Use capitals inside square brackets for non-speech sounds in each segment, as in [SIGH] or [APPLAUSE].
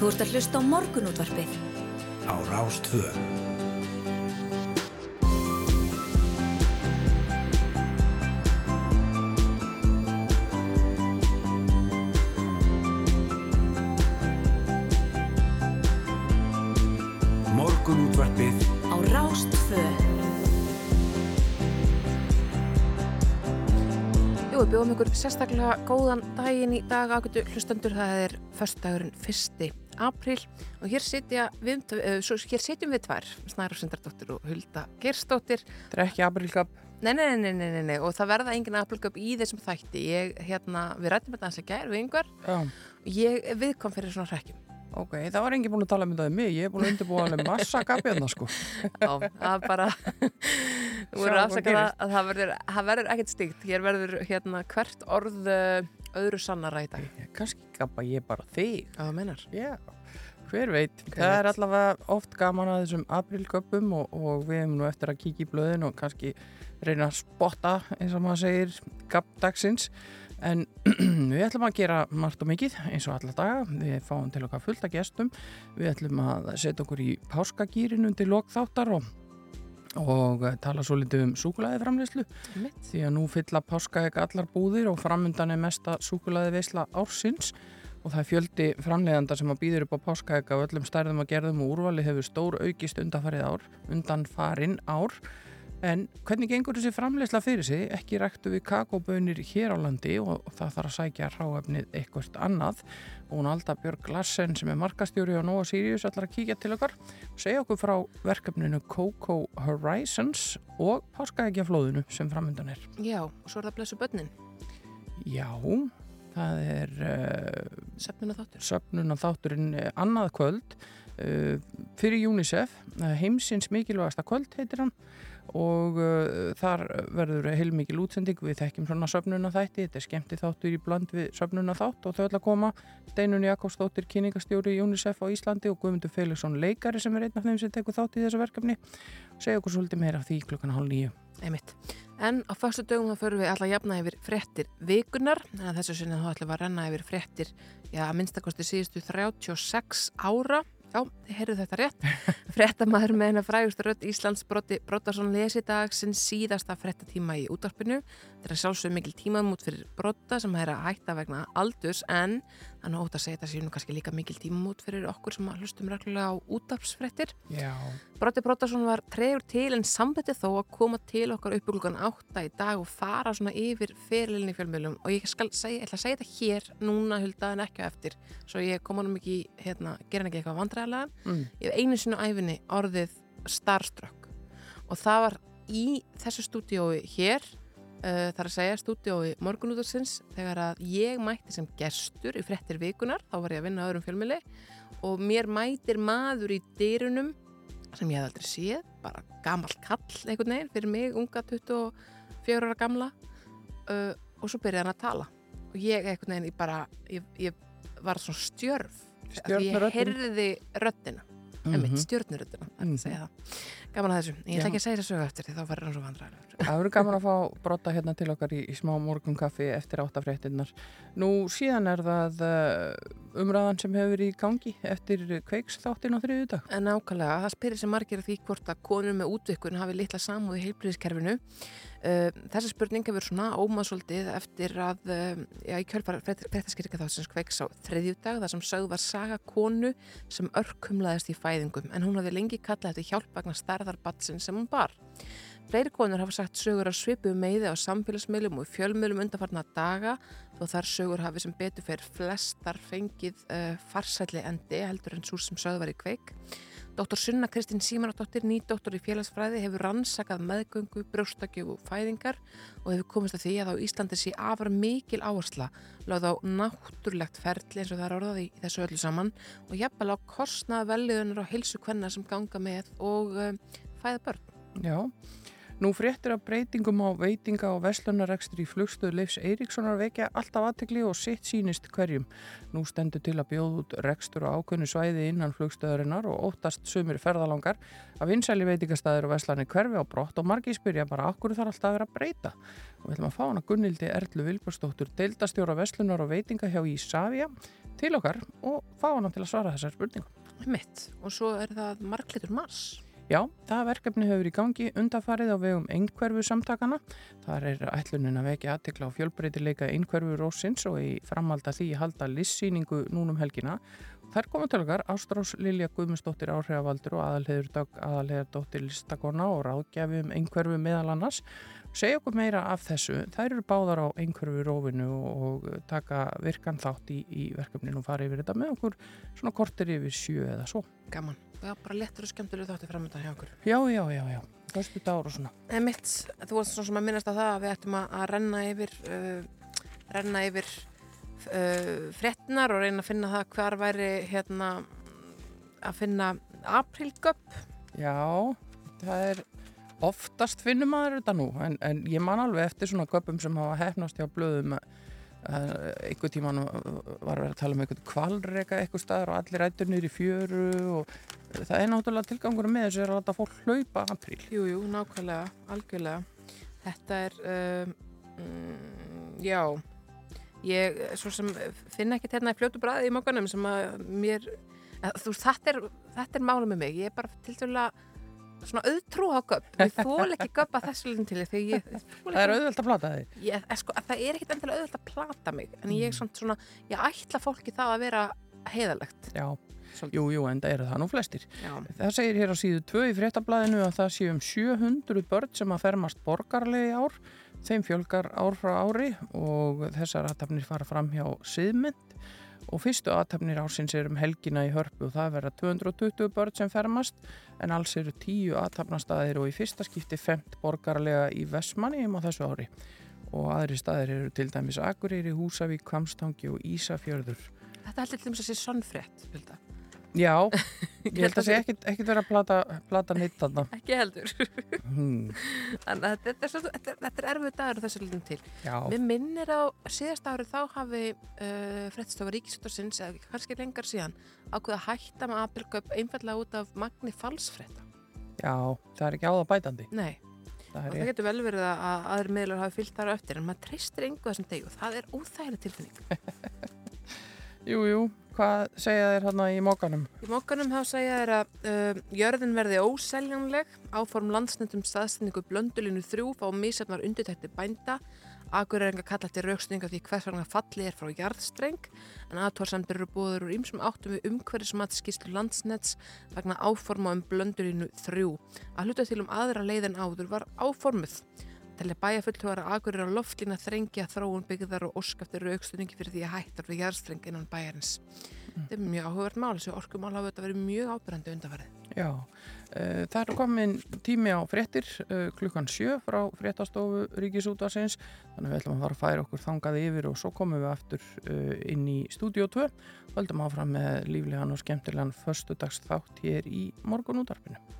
Þú ert að hlusta á morgunútvarpið. Á Rástvö. Morgunútvarpið Á Rástvö. Jú, við bjóðum ykkur sérstaklega góðan daginn í dag ágættu hlustendur, það er förstdagurinn 1. apríl og hér, við, svo, hér sitjum við tvær, Snæra Sundardóttir og Hulda Gerstóttir. Það er ekki aprilgap. Nei, nei, nei, nei, nei, nei, og það verða engin aprilgöp í þessum þætti. Ég, hérna, við rættum þetta að gæra við yngvar og ég viðkom fyrir svona hrekkjum. ok, það var enginn búin að tala um þetta um mig, ég er búin að undirbúa alveg massa gapjarna sko. [LAUGHS] Já, það er bara, þú verður afsakað að það verður, það ekkert stíkt. Hér verður hérna hvert orð uh, öðru sannara í dag. Kannski gapa ég bara þig. Hvað það mennar? Já, hver veit. Hver það er veit. allavega oft gaman að þessum aprilgöpum og, og við hefum nú eftir að kíkja í blöðin og kannski reyna að spotta eins og maður segir gapdagsins. En [CLEARS THROAT] við ætlum að gera margt og mikið eins og alla daga. Við fáum til okkar fullt af gestum. Við ætlum að setja okkur í páskagýrin undir lokþáttar og, og eh, tala svo litið um súkulæði framleyslu. Því að nú fylla páskaegg allar búðir og framundan er mesta súkulaði veisla ársins. Og það er fjöldi framleiðanda sem að býður upp á páskaegg á öllum stærðum að gerðum og úrvali hefur stór aukist undanfarið ár, undanfarin ár en hvernig gengur þessi framleiðsla fyrir sig? Ekki ræktu við kakóbönir hér á landi og það þarf að sækja ráefnið eitthvað annað hún Alda Björg Larsen sem er markastjóri á Nova Sirius allar að kíkja til okkar og segja okkur frá verkefninu Coco Horizons og páskaeggjaflóðinu sem framundan er. Já, og svo er það blessu börnin, Já, það er uh, sefnuna þáttur. söfnun af þátturinn eh, annað kvöld uh, fyrir UNICEF, heimsins mikilvægasta kvöld heitir hann og uh, þar verður heilmikil útsending, við þekkjum svona söfnuna þætti, þetta er skemmti þáttur í bland við söfnuna þátt og þau ætla að koma Steinun Jakobsdóttir, kynningastjóri í UNICEF á Íslandi og Guðmundur Felixson leikari sem er einn af þeim sem tekur þátt í þessu verkefni segja okkur svolítið meira af því klukkan hálf nýju. Einmitt. En á fyrstu dögum þá förum við alltaf jafna yfir fréttir vikunar, en þessu sinni þá ætlum við að renna yfir fréttir, já, að minnstakosti síðustu 36 ára. Já, þið heyrðu þetta rétt. [LAUGHS] Fréttamaður með hennar frægustu rödd Íslands Broddi Broddarsson lesi dag sinn síðasta fréttatíma í útvarpinu. Þetta er sjálfsög mikil tímamút fyrir Brodda sem er að hætta vegna aldurs en þannig ótt að segja þetta séu nú kannski líka mikil tímamút fyrir okkur sem að hlustum reglulega á útvarpsfréttir. Já. Broddi Broddarsson var tregur til en sambætti þó að koma til okkar upp klukkan átta í dag og fara svona yfir fyrirlinni fjölmjölum og ég skal segja, ég ætla að segja þetta hér núna hulda en ekki á eftir svo ég kom honum ekki, hérna, gera hann ekki eitthvað vandræðilega Mm. ég hef einu sinu æfinni orðið starstruck og það var í þessu stúdiói hér þar að segja stúdiói morgunúðursins þegar að ég mætti sem gestur í frettir vikunar, þá var ég að vinna á öðrum fjölmjöli og mér mætir maður í dyrunum sem ég hef aldrei séð, bara gamall kall einhvern veginn fyrir mig, unga 24 ára gamla uh, og svo byrjaði hann að tala. Og ég einhvern veginn, ég bara ég, ég var svona stjörf því ég heyrði röddina mm. -hmm. er Mhm. að segja það gaman að þessu, ég ætla ekki að segja þessu eftir því þá verður hann svo vandræðilegur Það verður gaman að fá brotta hérna til okkar í, í smá morgunkaffi eftir áttafréttinnar. Nú síðan er það uh, umræðan sem hefur í gangi eftir kveiks þáttin á þriðu dag. En nákvæmlega, það spyrir sem margir því hvort að konur með útvikkun hafi litla samúð í heilbriðiskerfinu. Uh, þessi spurning hefur svona ómaðsvoldið eftir að, uh, já, í kjölfar fréttaskýrika þá sem kveiks á þriðjúdag, þar sem sögð var saga konu sem örkumlaðist í fæðingum, en hún hafði lengi kallað eftir hjálp vegna stærðarbatsin sem hún bar. Fleiri konur hafa sagt sögur af svipu meiði á samfélagsmiðlum og fjölmiðlum undanfarna daga þó þar sögur hafi sem betur fyrir flestar fengið uh, farsælli endi heldur en svo sem sögð var í kveik. Dr. Sunna Kristín Símanardóttir, nýdoktor í félagsfræði, hefur rannsakað meðgöngu, brjóstakjöf og fæðingar og hefur komist að því að á Íslandi sé afar mikil áhersla lögð á náttúrlegt ferli eins og það er orðað í þessu öllu saman og jafnvel á kostnað velliðunar og heilsu kvenna sem ganga með og um, fæða börn. Já. Nú fréttir af breytingum á veitinga og veslanarekstri í flugstöðu Leifs Eiríkssonar vekja alltaf aðtekli og sitt sínist hverjum. Nú stendur til að bjóða út rekstur á ákveðnu svæði innan flugstöðurinnar og óttast sumir ferðalangar að vinsæli veitingastæðir og veslanir hverfi á brott og margir spyrja bara okkur þarf alltaf að vera að breyta. Og við ætlum að fá hana Gunnildi Erlu Vilbursdóttur, deildastjóra veslunar og veitinga hjá Ísafja til okkar og fá hana til að svara þessar spurningum. Mitt. Og svo er það Marklitur Mars. Já, það verkefni hefur í gangi undafarið á vegum einhverfu samtakana. Þar er ætlunin að vekja aðtikla á fjölbreytileika einhverfu rósins og í framhalda því halda lissýningu núnum helgina. Þær komum til okkar Ástrós Lilja Guðmundsdóttir áhrifavaldur og aðalheður dag aðalheðardóttir listakona og ráðgjafi um einhverfu meðal annars. Segja okkur meira af þessu. Þær eru báðar á einhverfu rófinu og taka virkan þátt í, í verkefninu og fara yfir þetta með okkur svona kortir yfir sjö eða svo. Gaman. Já, bara lettur og skemmtileg þátti framöndan hjá okkur. Já, já, já, já. Föstu dagur og svona. En mitt, þú varst svona sem að minnast á það að við ættum að, að renna yfir, uh, renna yfir uh, fretnar og reyna að finna það hvar væri hérna að finna aprilgöpp. Já, það er oftast finnum maður þetta nú en, en ég man alveg eftir svona göppum sem hafa hefnast hjá blöðum að einhver tíman var að vera að tala um einhvern kvalrega eitthvað staðar og allir rættur niður í fjöru og það er náttúrulega tilgangur með þessu er að láta fólk hlaupa apríl. Jú, jú, nákvæmlega, algjörlega. Þetta er, um, já, ég finna ekki í fljótu bræði í mokkanum sem að mér, að, þú veist, þetta er, þetta er mála með mig. Ég er bara til dæla svona auðtrú á göpp. Ég þól ekki göpp að þessu liðin til því ég... Það er auðvelt að plata þig. Ég, sko, það er ekkit endilega auðvelt að plata mig en ég er svona, svona, ég ætla fólki það að vera heiðalegt. Já. Jú, jú, en það eru það nú flestir. Já. Það segir hér á síðu 2 í fréttablaðinu að það séu um 700 börn sem að fermast borgarlegi ár. Þeim fjölgar ár frá ári og þessar aðtapnir fara fram hjá siðmynd og fyrstu aðtapnir ársins er um helgina í hörpu og það verða 220 börn sem fermast en alls eru 10 aðtapnastæðir og í fyrsta skipti 5 borgarlega í Vestmanni um á þessu ári og aðri staðir eru til dæmis Akureyri, Húsavík, Kvamstangi og Ísafjörður. Þetta heldur til þess að sé sonnfrétt, Vilda. Já, [LAUGHS] ég held að það sé ekkit verið að plata, plata neitt þarna. Ekki heldur. [LAUGHS] Hmm. Þannig að þetta er, þetta er, þetta er erfið dagur þessu litum til. Já, Mér minnir á síðast árið þá hafi uh, fréttastofa Ríkisútarsins, eða kannski lengar síðan, ákveða hætta með aprilgöp einfallega út af magni falsfrétta. já, það er ekki á það bætandi. Nei, Það og það rétt. getur vel verið að að aðrir miðlar hafi fyllt þar á eftir, en maður treystir engu þessum degi og það er óþægileg tilfinning. [LAUGHS] Jú, jú, hvað segja þér hérna í mókanum? Í mókanum þá segja þér að uh, jörðin verði óseljanleg, áform landsnendum staðsendingu blöndulínu þrjú fá mísefnar undirtækti bænda, Akur er enga kalla eftir rauksninga því hvers vegna falli er frá jarðstreng en aðtórsamdir eru búður úr ýmsum áttum við umhverfismatskíslu landsnets vegna áforma um blöndulínu þrjú. Að hluta til um aðra leið en áður var áformuð. Telli bæjafulltúar að Akur er á loftlína þrengja þróun byggðar og óskaftir rauksningi fyrir því að hættar við jarðstreng innan bæjarins. Þetta er mjög áhugavert mál, þessu orkumál hafa þetta verið mjög ábyrrandi undarfærið. Já, uh, það er komin tími á fréttir uh, klukkan sjö frá fréttastofu Ríkisútvarsins þannig að við ætlum að fara að færa okkur þangað yfir og svo komum við aftur uh, inn í stúdíu 2 og höldum áfram með líflegan og skemmtilegan föstudags þátt hér í morgunútarpinu.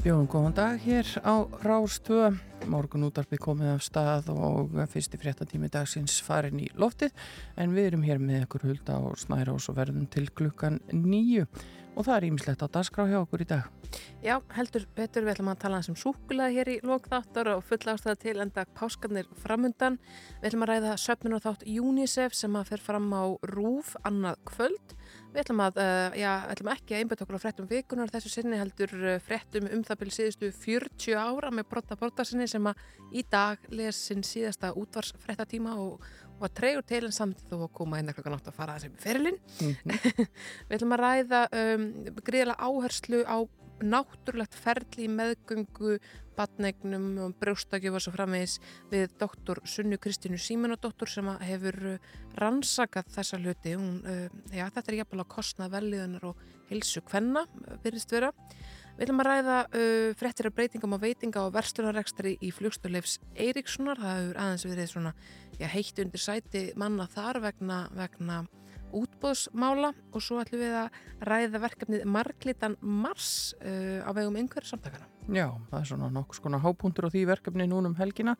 Við bjóðum góðan dag hér á Rástvö, morgun útarpið komið af stað og fyrsti fréttatími dagsins farin í loftið en við erum hér með ykkur hulda og snæra og svo verðum til klukkan nýju og það er ímislegt á dagskrá hjá okkur í dag. Já, heldur betur við ætlum að tala um súkulega hér í lókþáttar og fulla ástæða til enda páskarnir framundan. Við ætlum að ræða söfnun og þátt UNICEF sem að fer fram á RÚF annað kvöld. Við ætlum, að, uh, já, ætlum ekki að einbæta okkur á fréttum vikunar þessu sinni heldur uh, fréttum um það byrju síðustu 40 ára með brotta brotta sinni sem að í dag les sinn síðasta útvarsfréttatíma og var treygur til en samt þó að koma inn klokkan átt að fara þessi með ferilinn. [LAUGHS] Við ætlum að ræða um, gríðilega áherslu á náttúrulegt ferli í meðgöngu, batnegnum og brjóstakjöf og svo framvegis við doktor Sunnu Kristínu Símanadóttur sem hefur uh, rannsakað þessa hluti. Hún, uh, já, þetta er jafnvel að kostna velliðunar og hilsu kvenna, virðist vera. Við ætlum að ræða uh, fréttir af breytingum á veitinga og verslunarekstri í flugstöðleifs Eiríkssonar. Það hefur aðeins verið svona já, heitt undir sæti manna þar vegna, vegna útbóðsmála og svo ætlum við að ræða verkefnið Marglitan Mars uh, á vegum einhverjum samtakana. Já, það er svona nokkuð skona hápuntur á því verkefni núnum helgina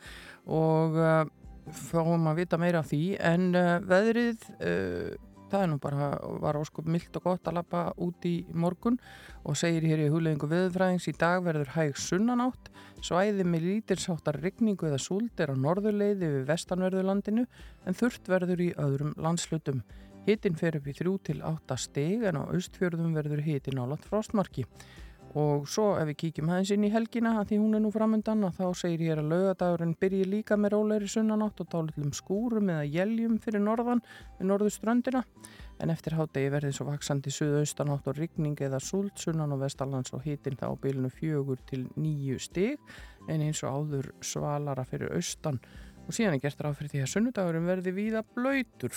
og uh, fáum að vita meira af því en uh, veðrið uh, það er nú bara, var óskup myllt og gott að lappa út í morgun og segir hér í hugleðingu viðfræðings í dag verður hæg sunnanátt svæði með lítilsáttar rigningu eða súld er á norðurleiði við vestanverðurlandinu en þurft verður í öðrum landslutum. Hittin fer upp í 3 til 8 steg en á austfjörðum verður hittin á land frostmarki. Og svo ef við kíkjum aðeins inn í helgina að því hún er nú framöndan og þá segir hér að laugadagurinn byrji líka með róleiri sunnanátt og tálitlum skúrum eða jæljum fyrir norðan við norðuströndina en eftir hátegi verði svo vaksandi suðaustanátt og rigning eða súld sunnan og vestallands og hitin þá bylnu fjögur til nýju stig en eins og áður svalara fyrir austan. Og síðan er gert ráð fyrir því að sunnudagurinn verði víða blöytur.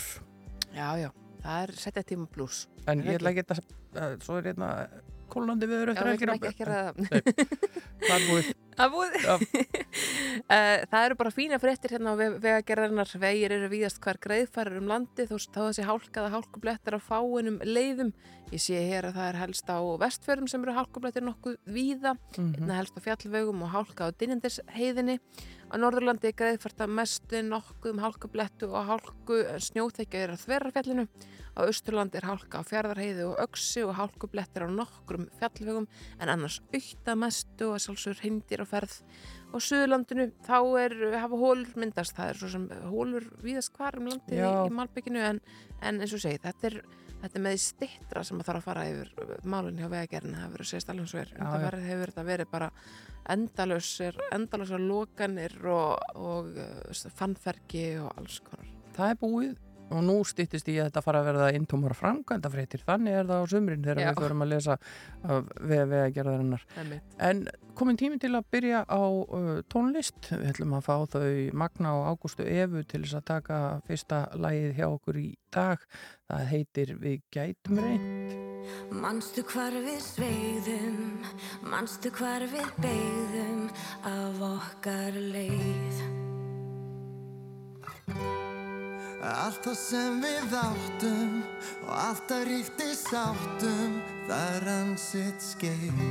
Já, já, það er setja tíma pluss. En ég ætla ekki að, svo er hérna kólandi viður eftir helgina. Já, við ekki að ræða. Það er búið. [LAUGHS] Það er búið. [LAUGHS] Eh, það eru bara fína fréttir hérna á vegagerðarnar. Vegir eru víðast hver greiðfærar um landi þó þessi hálkaða hálkublettar á fáinum leiðum. Ég sé hér að það er helst á vestfjörðum sem eru hálkublettir nokkuð víða. Mm -hmm. helst á fjallvegum og hálka á dynjandisheiðinni. Á Norðurlandi er greiðfært að mestu nokkuð um hálkublettu og hálku snjóþekja er að þverjarfjallinu. Á Östurlandi er hálka á fjörðarheiði og öksi og hálkublettir á nokkrum fjallvegum en annars auktamastu og sjálfsögur hindir á ferð. Og Suðurlandinu þá er, hafa hólur myndast, það er svo sem hólur víðast hvar um landi í Malbygginu en, en eins og segi þetta er, þetta með stittra sem að þarf að fara yfir málun hjá vegagerðinu, það verður segist alveg eins og er. Það hefur þetta verið bara endalösir, endalösar lokanir og, og fannferki og alls konar. Það er búið og nú stýttist í að þetta fara að verða intómara framkvæmda fréttir, þannig er það á sumrin þegar Já. við förum að lesa við að gera þarinnar en komin tími til að byrja á uh, tónlist, við ætlum að fá þau Magna og Ágústu Efu til þess að taka fyrsta lægið hjá okkur í dag. Það heitir Við gætum reynd Manstu hvar við sveiðum Manstu hvar við beigðum af okkar leið Allt það sem við áttum og allt það ríkti sáttum það rann sitt skeið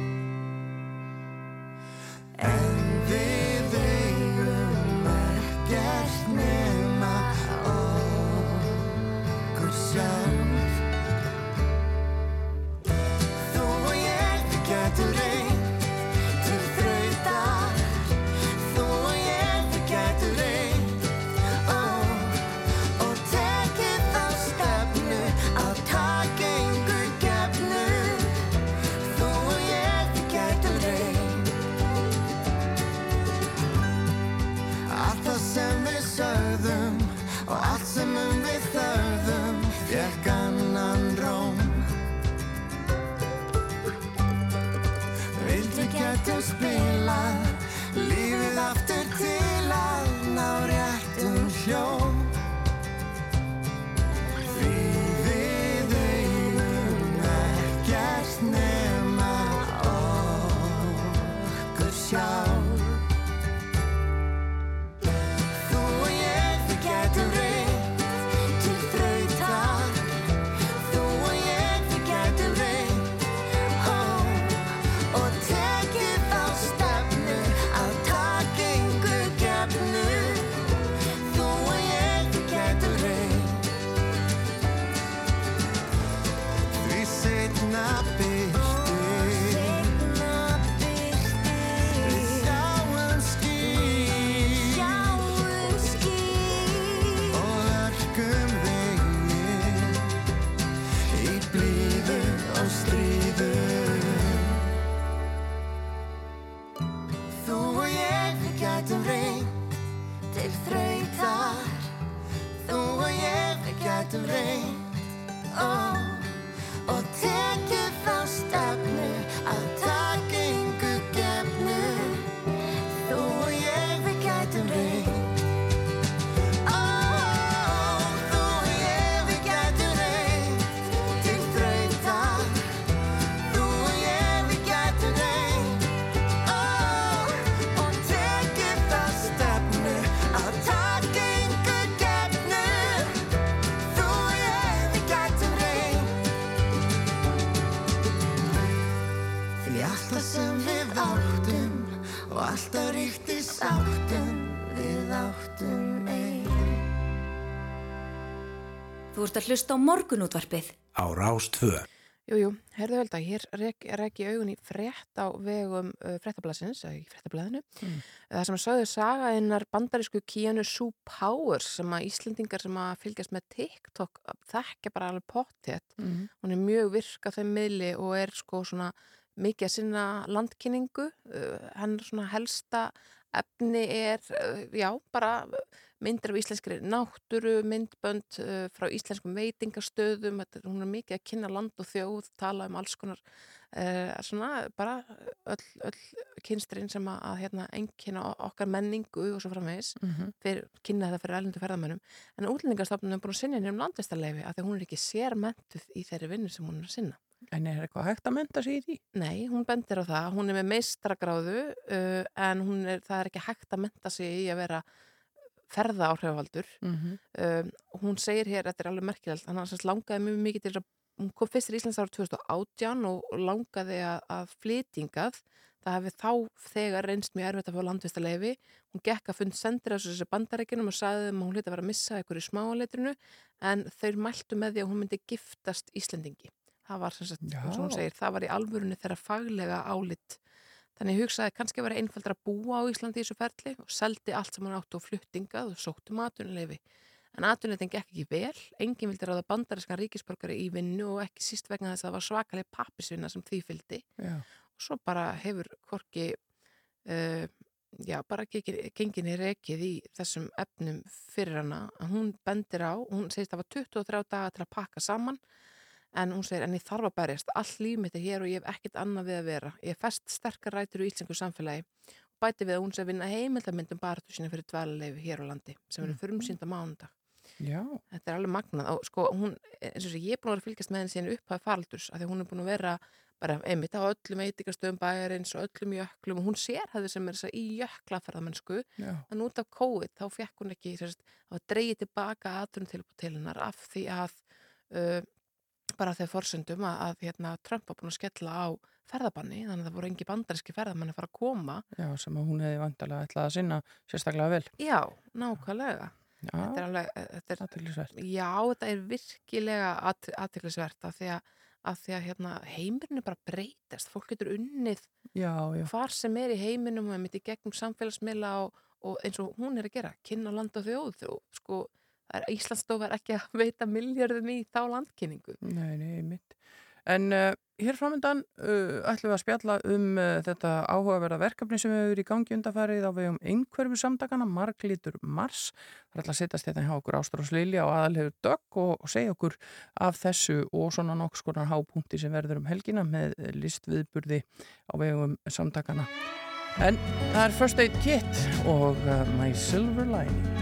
speak. Ert að hlusta á morgunútvarpið. á Rástvö. Jú, jú, herðu held að hér rek, rek ég augun í frétt á vegum uh, fréttablasins, eða í fréttablaðinu. Mm. Það sem að sagði saga einar bandarísku Keanu Sue Powers sem að Íslendingar sem að fylgjast með TikTok þekkja bara alveg pottétt. Mm. Hún er mjög virk á þeim miðli og er sko svona mikið að sinna landkynningu. Uh, hann er svona helsta efni er, uh, já, bara myndir af íslenskri náttúru, myndbönd uh, frá íslenskum veitingastöðum, Þetta, hún er mikið að kynna land og þjóð, tala um alls konar, uh, svona bara öll, öll kynstrinn sem að, að hérna, ennkynna okkar menningu og svo framvegis, Mm fyrir, kynna þetta fyrir ælendu ferðamönnum. En útlendingastofnun er búin að sinna henni um landvistarleifi að því hún er ekki sérmentuð í þeirri vinnu sem hún er að sinna. En er eitthvað hægt að menta sig í því? Nei, hún bendir á það, hún er með meistragráðu uh, en er, það er ekki hægt að menta sig í að vera ferða áhrifavaldur. Mm -hmm. Um, hún segir hér, þetta er alveg merkilegt, hann langaði mjög mikið til að, hún kom fyrst til Íslands ára 2018 og, langaði að, að flytingað, það hefði þá þegar reynst mjög erfitt að fá landvistarleifi, hún gekk að fund sendir á þessu bandarækjunum og sagði þeim að hún hlyti að vera að missa í smáleitrinu en þau mæltu með því að hún myndi giftast Íslendingi. Það var sagt, hún segir, það var í alvörunni þeirra faglega álit. Þannig hugsaði kannski að vera einfaldra að búa á Íslandi í þessu ferli og seldi allt sem hann áttu og fluttingað og sóttum atvinnuleifi. En atvinnuleitin gekk ekki vel, enginn vildi ráða bandarískan ríkisborgari í vinnu og ekki síst vegna þess að það var svakaleg pappisvinna sem því fylgdi. Já. Og svo bara hefur Korki, uh, já, bara genginni rekið í þessum efnum fyrir hana. Hún bendir á, hún segist að það var 23 daga til að pakka saman En hún segir, en ég þarf að berjast, all líf mitt er hér og ég hef ekkert annað við að vera. Ég fest sterkar rætur í íslengu samfélagi og bæti við að hún að vinna heimildamindum baratu sína fyrir dvalarleifi hér á landi sem eru frumsýnd á mánundag. Já. Þetta er alveg magnað og sko hún, eins og þess að ég er búin að vera að fylgjast með henni síðan upphæði faraldurs af því að hún er búin að vera bara einmitt á öllum veitingastöðum bæjarins og öllum jöklum og hún sér hefði sem er að í jöklaferðamennsku en út af COVID þá fekk hún ekki að dreigi tilbaka aðrun til hennar af því að uh, bara þegar forsendum að, að hérna, Trump var búin að skella á ferðabanni þannig að það voru engi bandaríski ferðamanni að fara að koma Já, sem að hún hefði vantarlega ætlað að sinna sérstaklega vel. Já, nákvæmlega Já, Þetta er alveg, þetta er, aðtillisvert. já, þetta er virkilega aðtiklisvert af því að, að, því að hérna, heimurinn er bara breytast fólk getur unnið Já, já. hvar sem er í heiminum og mitt í gegnum samfélagsmiðla og, og eins og hún er að gera, kynna land og þjóð og sko, Íslandsstof er ekki að [LAUGHS] veita miljardum í þá landkynningu Nei, nei, mitt. En uh, hér framöndan uh, ætlum við að spjalla um uh, þetta áhugaverða verkefni sem við erum í gangi undarfærið á vegum einhverfu samtakana, Marglítur Mars. Það alltaf að setjast þetta hjá okkur Ástrós Lilja og aðalhefur dögg og, og segja okkur af þessu og svona nokks konar hápunkti sem verður um helgina með listviðburði á vegum samtakana. En það er First Aid Kit og My Silver Lining.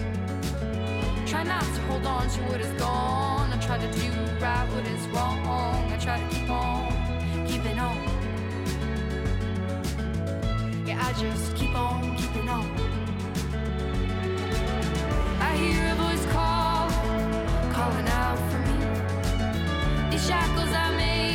Try not to hold on to what is gone. I try to do right what is wrong. I try to keep on keeping on. Yeah, I just keep on keeping on. I hear a voice call, calling out for me. These shackles I made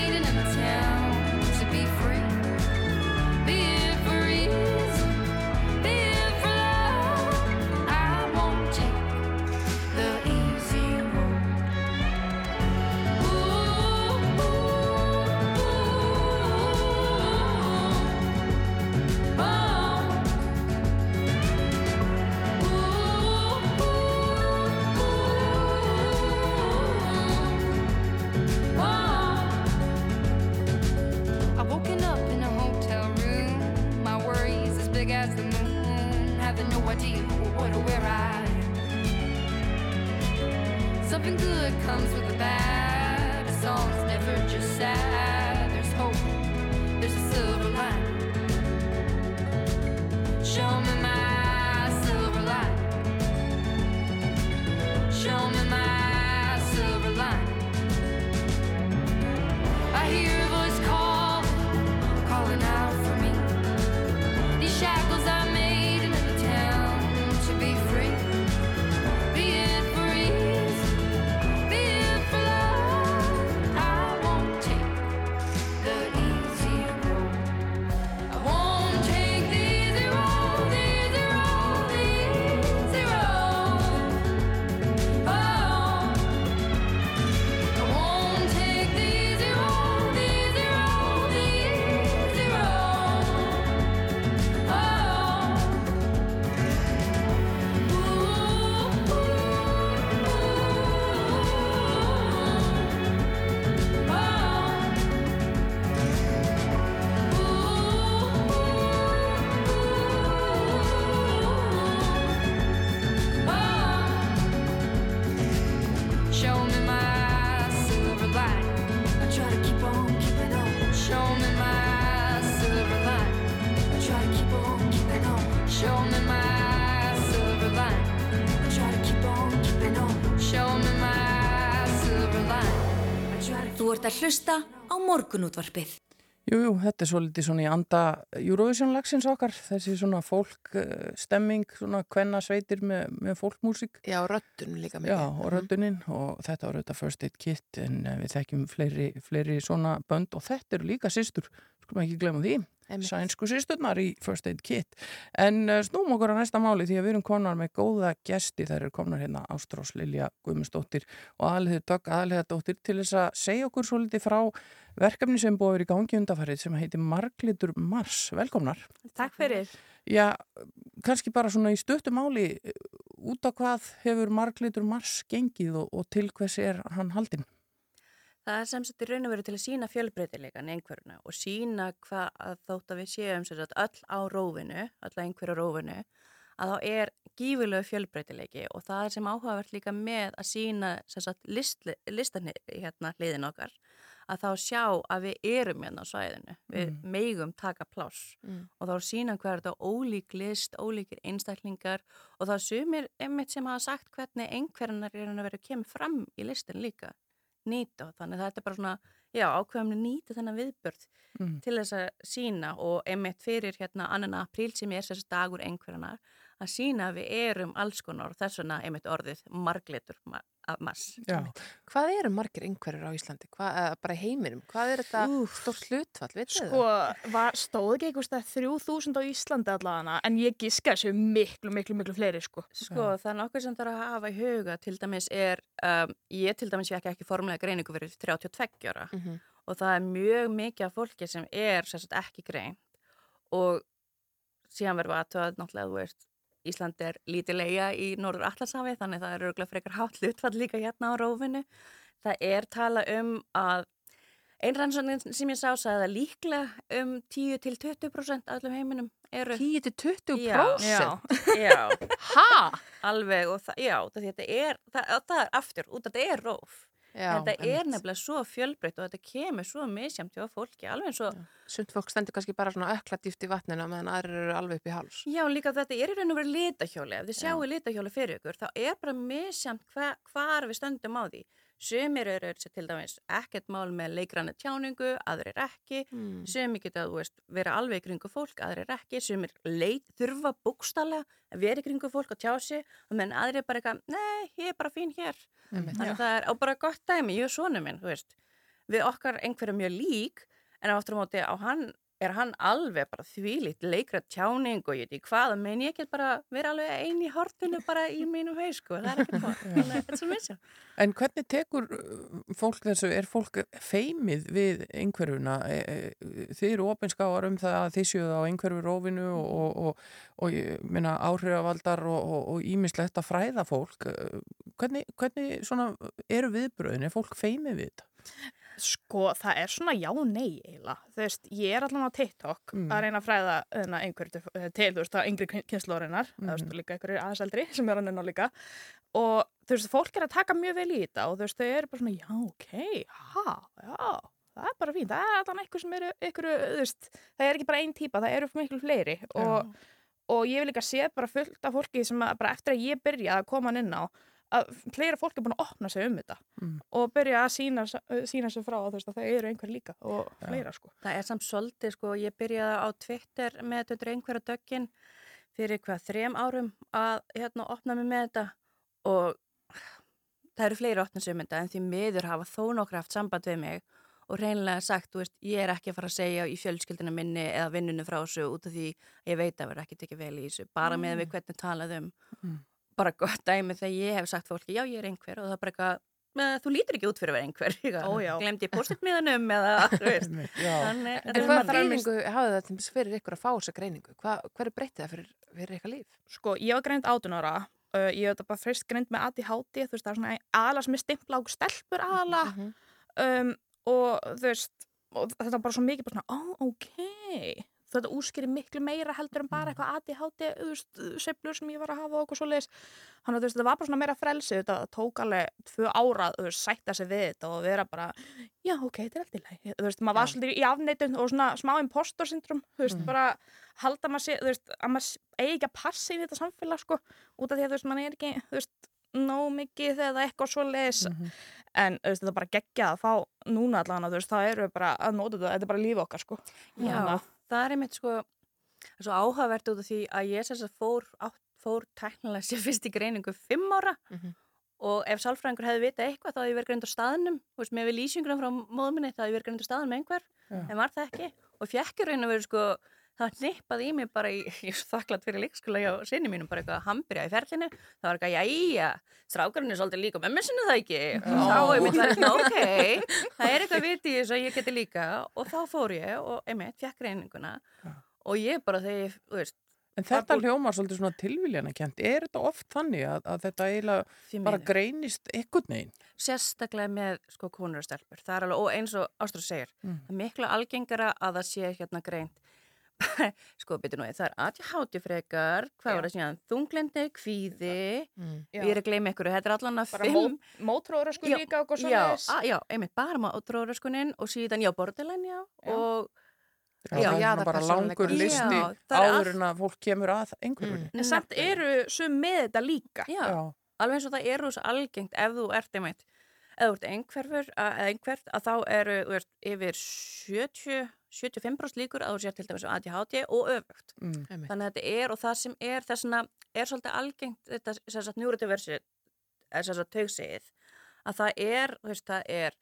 Something good comes with the bad. A song's never just sad. There's hope. Að hlusta á morgunútvarpið. Jú, jú, þetta er svolítið svona í anda Eurovision-lagsins okkar, þessi svona fólkstemming, svona kvenna sveitir með, með fólkmúsík. Já, röddun líka mikið. Já, og rödduninn og þetta var auðvitað First Aid Kit en eh, við þekkjum fleiri, fleiri svona bönd og þetta eru líka sýstur, skulum ekki glemja því. Sænsku sýsturnar í First Aid Kit. En uh, snúm okkur á næsta máli því að við erum konar með góða gesti, þær eru komnar hérna Ástrós Lilja Guðmundsdóttir og aðliður Dögg aðliðadóttir til þess að segja okkur svolítið frá verkefni sem búið vera í gangi undafarið sem heitir Marglitur Mars. Velkomnar. Takk fyrir. Já, kannski bara svona í stöttu máli eh, út á hvað hefur Marglitur Mars gengið og, og til hvers er hann haldinn? Það er sem sagt í raun og veru til að sína fjölbreytileikan einhverjuna og sína hvað að þótt að við séum sem sagt öll á rófinu, öll á einhverju rófinu, að þá er gífurlegu fjölbreytileiki og það er sem áhugavert líka með að sína sem sagt list, listan hérna hliðin okkar, að þá sjá að við erum hérna á svæðinu, við megum taka pláss Mm. og þá sína hver þetta ólík list, ólíkir einstaklingar og þá sumir einmitt sem hafa sagt hvernig einhverjunar er að vera að kemur fram í listin líka nýta þannig að þetta er bara svona já, ákveðum nýta þennan viðbörð Mm. til þess að sína og einmitt fyrir hérna annan apríl sem er þessi dagur einhverjanar að sína að við erum alls konar og þess vegna einmitt orðið marglitur ma af mass. Já, Hvað eru margir einhverjur á Íslandi? Hvað, bara í heiminum? Hvað er þetta stórt hlutfall? Vitið Sko, það? var, stóð ekki eitthvað stað 3000 á Íslandi allavega en ég giska þessu miklu, miklu, miklu fleiri sko. Sko, það er nokkuð sem þarf að hafa í huga til dæmis er, um, ég til dæmis vekki ekki formulega greiningu fyrir 32 ára Mhm. og það er mjög mikið af fólki sem er sem sagt, ekki greint og síðan verðum við aðtöðað náttúrulega þú veist Ísland er lítilega í Norður Atlantshafi þannig það er örgulega frekar hátt hlutfall líka hérna á rófinu. Það er tala um að einrannsóknin sem ég sá sagði að líklega um 10-20% af öllum heiminum eru 10-20%? Já. Já, Ha? alveg og það, já, þetta er, það, það er aftur, út að þetta er róf. Já, þetta er nefnilega svo fjölbreytt og þetta kemur svo misjamt hjá fólki, alveg eins og, Sumt fólk stendur kannski bara svona ökla dýft í vatninu meðan aðrir eru alveg upp í háls. já líka þetta er í raun og verið litahjóli, ef þið sjáu litahjóli fyrir ykkur, þá er bara misjamt hva, hvar við stöndum á því. Sumir eru til dæmis ekkert mál með leikranna tjáningu, aðrir ekki, Mm. sumir geta, þú veist, vera alveg í kringu fólk, aðrir ekki, sumir leit, þurfa búkstallega að vera í kringu fólk og tjá sig, menn aðrir bara eitthvað, nei, ég er bara fín hér. Einmitt. Þannig að það er, og bara gott dæmi, ég og svona minn, þú veist, við okkar einhverju mjög lík, en áttur á móti á hann, er hann alveg bara þvílít leikra tjáning og ég veit ekki hvað, menn ég get bara vera alveg ein í hortinu bara í mínum haus, sko, það er ekkert mál, þannig að þetta er svo misjá. En hvernig tekur uh, fólk þessu, er fólk feimið við einhverjuna? E, e, þið eru opinskáar um það að þið séu það á einhverju rófinu og, og, og, og minna áhrifavaldar og ímislegt að fræða fólk. Hvernig, hvernig svona eru viðbröðin? Er fólk feimið við þetta? Sko, það er svona já nei eiginlega. Þú veist, ég er allan á TikTok Mm. að reyna að fræða hérna, einhverju til, til, þú veist, það yngri kynnslóðurinnar, mm. Mhm. þú veist, og líka einhverju aðeins eldri sem er hann enná líka. Og þú veist, fólk er að taka mjög vel í þetta og þú veist, þau eru bara svona, já, ok, ha, já, það er bara fínt. Það er allan eitthvað sem eru, einhverju, þú veist, það er ekki bara einn típa, það eru miklu fleiri og, og ég vil líka sé bara fullt af fólki sem bara eftir að ég byrja að koma hann inn á, að fleira fólk er búin að opna sig um þetta Mm. og byrja að sína, sína sig frá að það eru einhver líka og fleira sko. Það er samt svolítið, sko, ég byrjaði á Twitter með þetta undir einhverja döggin fyrir hvað, þrem árum að hérna opna mig með þetta og það eru fleiri opnað sem þetta en því miður hafa þó nokkra haft samband við mig og reynilega sagt, þú veist, ég er ekki að fara að segja í fjölskyldina minni eða vinnunum frá þessu út af því ég veit að vera ekki tekið vel í þessu, bara með við hvernig talað um Mm. Bara gott dæmi þegar ég hef sagt fólki, já ég er einhver. Og það er bara eitthvað, "Með, þú lítur ekki út fyrir að vera einhver. Glemdi [LAUGHS] ég postitmiðanum eða, [LAUGHS] Þannig, En er hvað þýðingu hafði það til fyrir ykkur að fá þessa greiningu? Hva, hver er breytið það fyrir, fyrir ykkar líf? Sko, ég var greint 18 ára uh, ég hef þetta bara fyrst greint með ADHD þú veist, það er svona aðla sem er stimpla á stelpur aðla Mhm. um, og þú veist og þetta var bara svo mikið bara svona, ó, ok þetta úrskýri miklu meira heldur en bara eitthvað ADHD, seiflur sem ég var að hafa og eitthvað svo leiðis þannig að þetta var bara svona meira frelsi þetta tók alveg tvö ára þú veist, sætta sig við þetta og vera bara já, ok, þetta er alltaf í lagi, þú veist, maður var Já. svolítið í afneitun og svona smá impostor syndrom, þú veist, Mm. bara halda maður sér, þú veist, að maður eigi ekki að passa í þetta samfélag, sko, út af því að þú veist, maður er ekki, þú veist, nóg mikið eða eitthvað svo leiðis Mhm. en þú veist, þetta er bara geggja að fá núna veist, það eru bara að nota þetta, þetta er bara líf okkar sko. Já, að- það er einmitt sko er áhugavert út af því að ég sem sagt fór, fór tæknilega sér [LAUGHS] fyrst í greiningu fimm ára Mhm. og ef sálfræðingur hefði vitað eitthvað þá hefði ég verið greind á staðnum veist, með við lýsingunum frá móðminni þá hefði ég verið greind á staðnum einhver Já. en var það ekki og fjekk í raun og verið sko það nippaði í mig bara í, [LAUGHS] ég er svo þakklátt fyrir leikskóla hjá sinni mínum, bara eitthvað að hann byrja í ferlinu. Það var eitthvað, jæja, strákarinn er svolítið líka með missinu það ekki? Og þá er mitt verið, ok það er eitthvað viti í þessu að ég geti líka. Og þá fór ég og einmitt, fjekk reyninguna og ég bara þegar, þú veist En þetta hljómar svolítið svona tilviljanakent. Er þetta oft þannig að, að þetta eiginlega bara greinist einhvern veginn? sérstaklega með sko konur og stelpur. Það er alveg, og eins og Ástrúð segir Mm. það er miklu algengara að það sé hérna greint [LAUGHS] sko, byrju nú, það er ADHD frekar. Hvað Já. var það síðan, þunglindi, kvíði. Mm. ég er að gleyma ykkur, þetta er allan að bara fimm mótróra sko Já, líka og já, að, já, einmitt, bara maður ótróðröskunin og síðan, já, borderline, já, Já. og Já, Já, það er bara langur listi áður en að fólk kemur að einhverjum. en samt eru sum með þetta líka. Já, Já, alveg eins og það eru svo algengt ef þú ert einmitt ef þú ert einhverfur, að, eða einhvert að þá eru, þú veist, yfir 70 75% líkur að þú sér til dæmis á ADHD og öfugt. mm. Þannig að þetta er og það sem er þessna er svolítið algengt þetta sem sagt neurodiversi er sem sagt taugsið að það er, þú veist, það er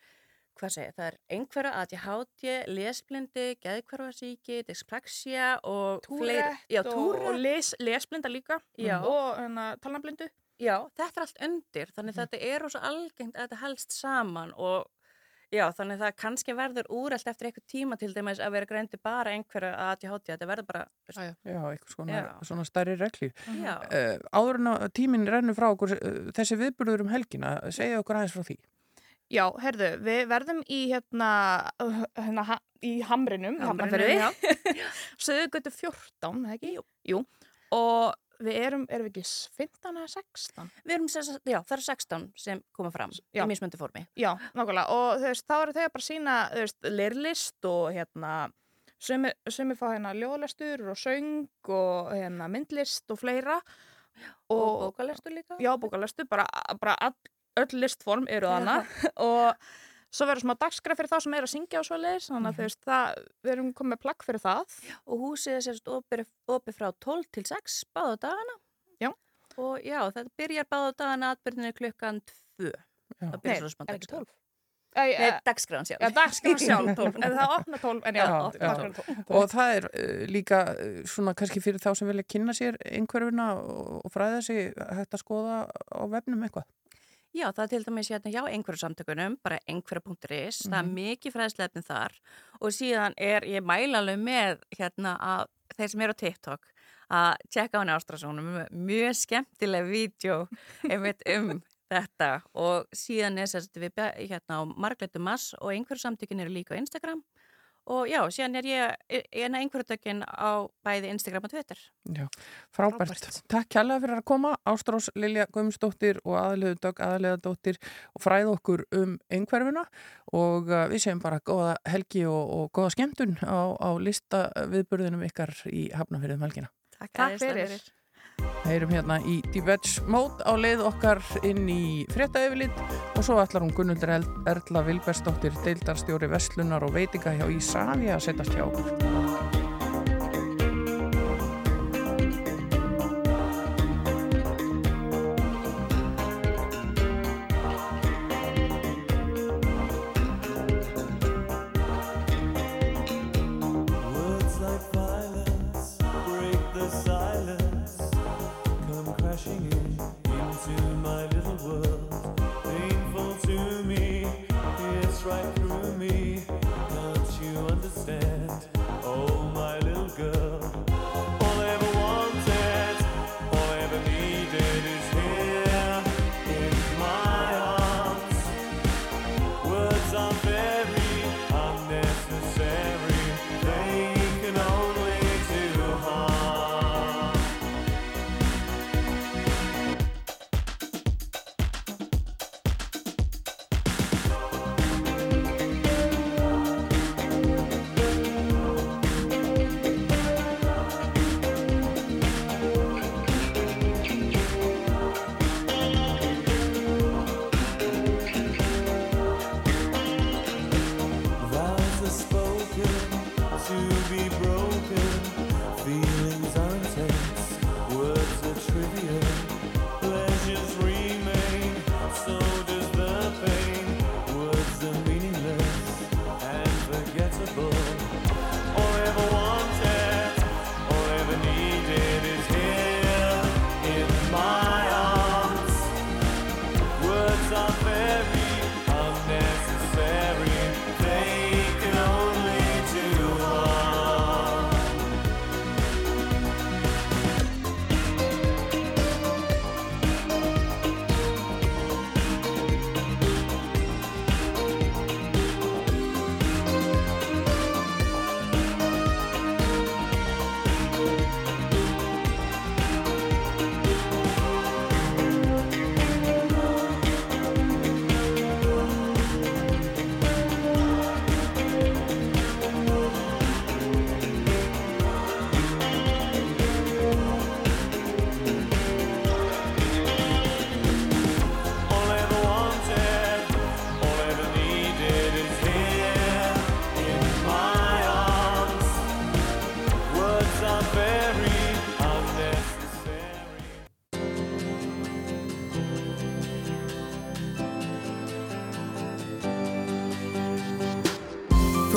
hvað segir, það er einhverja ADHD, lesblindi, geðkvarfarsíki, dyspraxia og túrætt já, og, túrætt, og les, lesblinda líka Já. og hérna, talnablindu já, þetta er allt undir, þannig Mhm. þetta er rosa algengt að þetta helst saman og já, þannig það kannski verður úrælt eftir eitthvað tíma til dæmis að vera greindi bara einhverja ADHD, þetta verður bara, Já, já. já, eitthvað svona, svona stærri reglur. já, Uh, áður en að tíminn rennur frá okkur uh, þessi viðburður um helgina, segja okkur aðeins frá því. Já, herðu, við verðum í hérna, hérna ha, í Hamrinum, Hamrinum, já. [LAUGHS] Söðugötu 14, eða ekki? Jú. Jú, og við erum, erum við ekki s- 15 eða 16? Við erum já, það eru 16 sem koma fram Já. í mismöndi formi. Já, nákvæmlega, og þú veist, þá eru þau að bara sína, þú veist, lirlist og hérna, sumi, sumi fá hérna ljóðlestur og söng og hérna myndlist og fleira. Og bókalestu líka. Já, bókalestur, bara, bara all, öll listform eru þarna [LAUGHS] og svo verður smá dagskraf fyrir þá sem er að syngja og svo leiðis, þannig að þú veist, það, við erum komið plagg fyrir það. Og húsið er sérst opið, opið frá 12 til 6 báða dagana. Já. Og já, þetta byrjar báða dagana atbyrðinu klukkan 2. Já. Það Nei, byrjar svo smá er ekki dagskraf. 12? Æ, Nei, uh, dagskrafan sjálf. já, dagskraf sjálf 12, [LAUGHS] en það opna 12, en já, Já, já. dagskraf 12. Og það er uh, líka uh, svona kannski fyrir þá sem vilja kynna sér einhverfuna og, og fræða sig hægt að skoða á vefnum eitthvað. Já, það er til dæmis hérna hjá einhverju samtökunum, bara einhverja.is, það er mikið fræðslefni þar og síðan er, ég mæla alveg með hérna að þeir sem eru á TikTok að tjekka á henni ástrasónum, mjög skemmtileg vídeo einmitt um [LAUGHS] þetta og síðan er sérst við hérna á Margletu Mass og einhverju samtökin eru líka á Instagram og já, síðan er ég eina einhverju tökinn á bæði Instagram og Twitter. Já, frábært. Frábært. Takk kærlega fyrir að koma, Ástrós Lilja Guðmundsdóttir og aðliðu Dögg aðliðadóttir og fræð okkur um einhverfuna og uh, við segjum bara góða helgi og, og góða skemmtun á, á lista viðburðinum ykkar í Hafnafyrðum helgina. Takk, Takk fyrir. Heyrum hérna í Divets Mode á leið okkar inn í fréttaöfilitt og svo ætlar hún Gunnuldur Erla Vilbersdóttir, deildarstjóri Vestlunar og veitinga hjá Ísafja að setjast hjá okkur.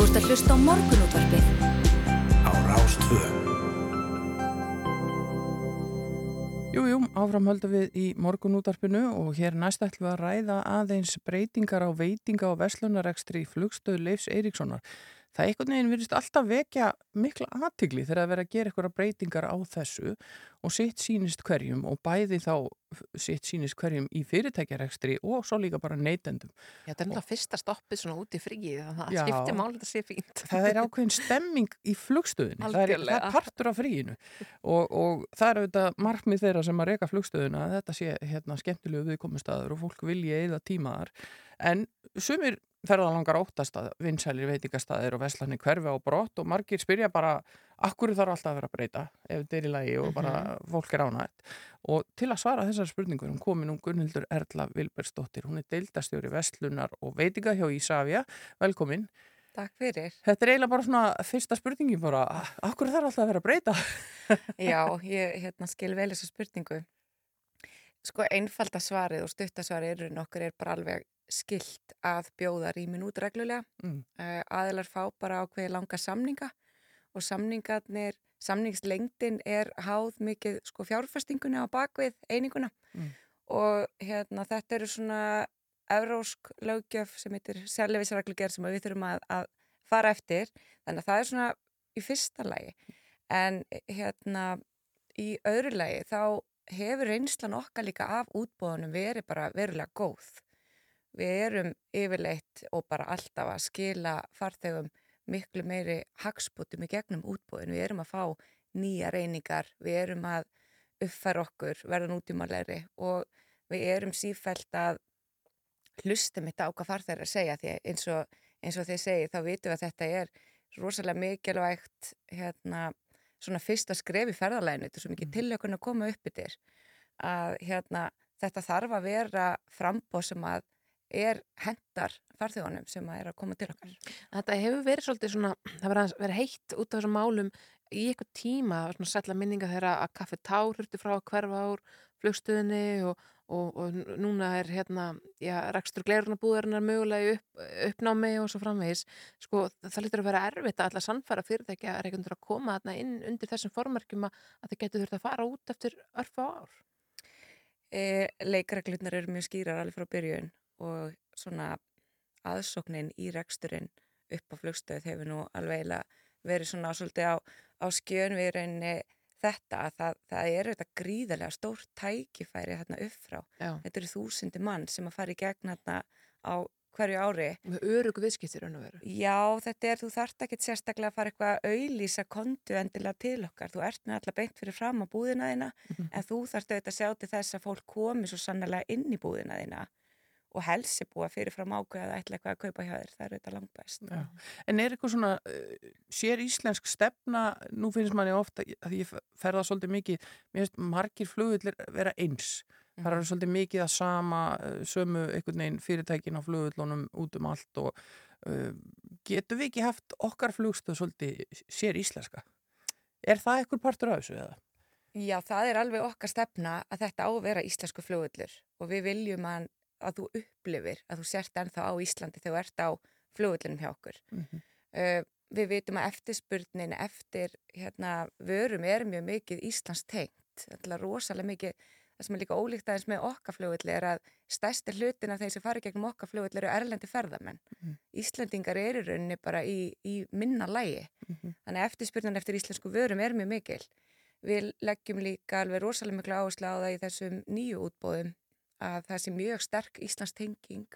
Þú ert að hlusta á morgunútvarpið á Rástvö. Jú, jú, áfram höldum við í morgunútarpinu og hér næst ætlum við að ræða aðeins breytingar á veitinga og verslunarekstri í flugstöðu Leifs Eiríkssonar. Það einhvern veginn virðist alltaf vekja mikla aðtigli þegar að vera að gera eitthvað breytingar á þessu og sitt sínist hverjum og bæði þá sitt sínist hverjum í fyrirtækjarekstri og svo líka bara neytendum. Já, þetta er náttúrulega fyrsta stoppið svona út í fríið, að það skiptir mál þetta sé fínt. það er ákveðin stemming í flugstöðinni, það er, það Algjörlega. er partur af fríinu og, og það er auðvitað markmið þeirra sem að reyka flugstöðina að þetta sé hérna, skemmtilegu viðkomustæður og fólk vilji eða tímaðar en sumir ferðalangar óttast að vinsælir veitingastæðir og veslanir hverfi á brott og margir spyrja bara akkur þarf alltaf að vera að breyta ef þetta er í lagi og bara fólk er ánægt og til að svara þessar spurningur hún komin um Gunnhildur Erla Vilbergsdóttir hún er deildastjóri Vestlunar og veitinga hjá Ísafja, velkomin Takk fyrir. Þetta er eiginlega bara svona fyrsta spurningin bara, akkur þarf alltaf að vera að breyta? Já, ég hérna, skil vel þessa spurningu. Sko einfalda svarið og stuttasvarið er nokkur er bara alveg skilt að bjóða rýmin út reglulega. Mm. Uh, aðilar fá bara ákveði langa samninga og samningarnir, samningslengdin er háð mikið sko fjárfestingunni á bakvið eininguna Mm. og hérna þetta eru svona evrósk löggjöf sem heitir sérleifisreglugjör sem við þurfum að, að fara eftir þannig að það er svona í fyrsta lagi en hérna í öðru lagi þá hefur reynslan okkar líka af útbóðunum verið bara verulega góð. Við erum yfirleitt og bara alltaf að skila farþegum miklu meiri hagspútum í gegnum útbóðin. Við erum að fá nýja reyningar, við erum að uppfæra okkur, verða nútímalegri og við erum sífælt að hlustum þetta á hvað farþegar að segja því eins og, eins og þeir segi þá vitum við að þetta er rosalega mikilvægt hérna, svona fyrsta skref í ferðalæginu, þetta er svo mikið tilökun að koma upp yfir að hérna, þetta þarf að vera frambóð sem að er hendar farþjóðanum sem að er að koma til okkar. Þetta hefur verið svolítið svona, það verið að vera heitt út af þessum málum í eitthvað tíma, svona sætla minninga þegar að kaffi tár hurti frá hverfa ár flugstöðinni og, og, og núna er hérna, já, rekstur gleirunabúðarinnar mögulega upp, uppnámi og svo framvegis. Sko, það lítur að vera erfitt að alltaf sannfæra fyrirtækja er einhvern veginn að koma þarna inn undir þessum formerkjum að þið getur þurft að fara út eftir örfa ár. E, leikreglutnar eru mjög skýrar alveg frá byrjun og svona aðsóknin í reksturinn upp á flugstöð hefur nú alveg verið svona svolítið á, á skjön við rauninni þetta að það, það er auðvitað gríðarlega stórt tækifæri þarna upp frá. Þetta eru þúsindi mann sem að fara í gegn þarna á hverju ári. Með örugu viðskiptir. Já, þetta er, þú þarft ekki sérstaklega að fara eitthvað að auðlýsa kontu endilega til okkar. Þú ert með alla beint fyrir fram á búðina þína Mhm. en þú þarft auðvitað að sjá til þess að fólk komi svo sannlega inn í búðina þína og helsi búa fyrir fram ákveða að ætla eitthvað að kaupa hjá þér. Það er auðvitað langt best. Já. En er eitthvað svona, uh, sér íslensk stefna, nú finnst manni ofta, að ég ferða svolítið mikið, mér finnst margir flugullir vera eins. Það eru svolítið mikið að sama, uh, sömu einhvern veginn fyrirtækin á flugullunum út um allt og uh, getum við ekki haft okkar flugstöð svolítið sér íslenska? Er það eitthvað partur af þessu eða? Já, það er alveg okkar stefna að þetta á að vera íslensku flugullur og við viljum að, að þú upplifir að þú sért ennþá á Íslandi þegar þú ert á flugullunum hjá okkur. Mm -hmm. uh, við vitum að eftirspurnin eftir hérna, vörum er mjög mikið Íslands tengt. Er rosalega mikið, það sem er líka ólíkt aðeins með okkar flugulli er að stærsti hlutin af þeir sem fari gegnum okkar flugulli eru erlendi ferðamenn. Mhm. Íslendingar eru í rauninni bara í, í minna lægi. Mhm. Þannig að eftirspurnin eftir íslensku vörum er mjög mikil. Við leggjum líka alveg rosalega miklu áherslu á það í þessum nýju útbóðum að það sé mjög sterk Íslands tenging,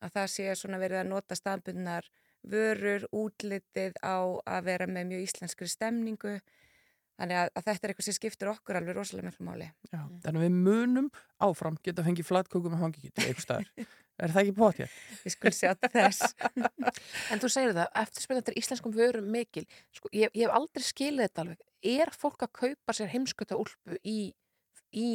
að það sé svona verið að nota staðbundnar vörur, útlitið á að vera með mjög íslenskri stemningu. Þannig að, að þetta er eitthvað sem skiptur okkur alveg rosalega miklu máli. Já, þannig að við munum áfram geta fengið flatkökum og hangikýttu eitthvað staðar. [LAUGHS] er það ekki bótt hér? Við skulum sjá þess. [LAUGHS] En þú segir það, eftirspilna til íslenskum vörum mikil. Sko, ég, ég hef aldrei skilið þetta alveg. Er fólk að kaupa sér heimsköta úlpu í, í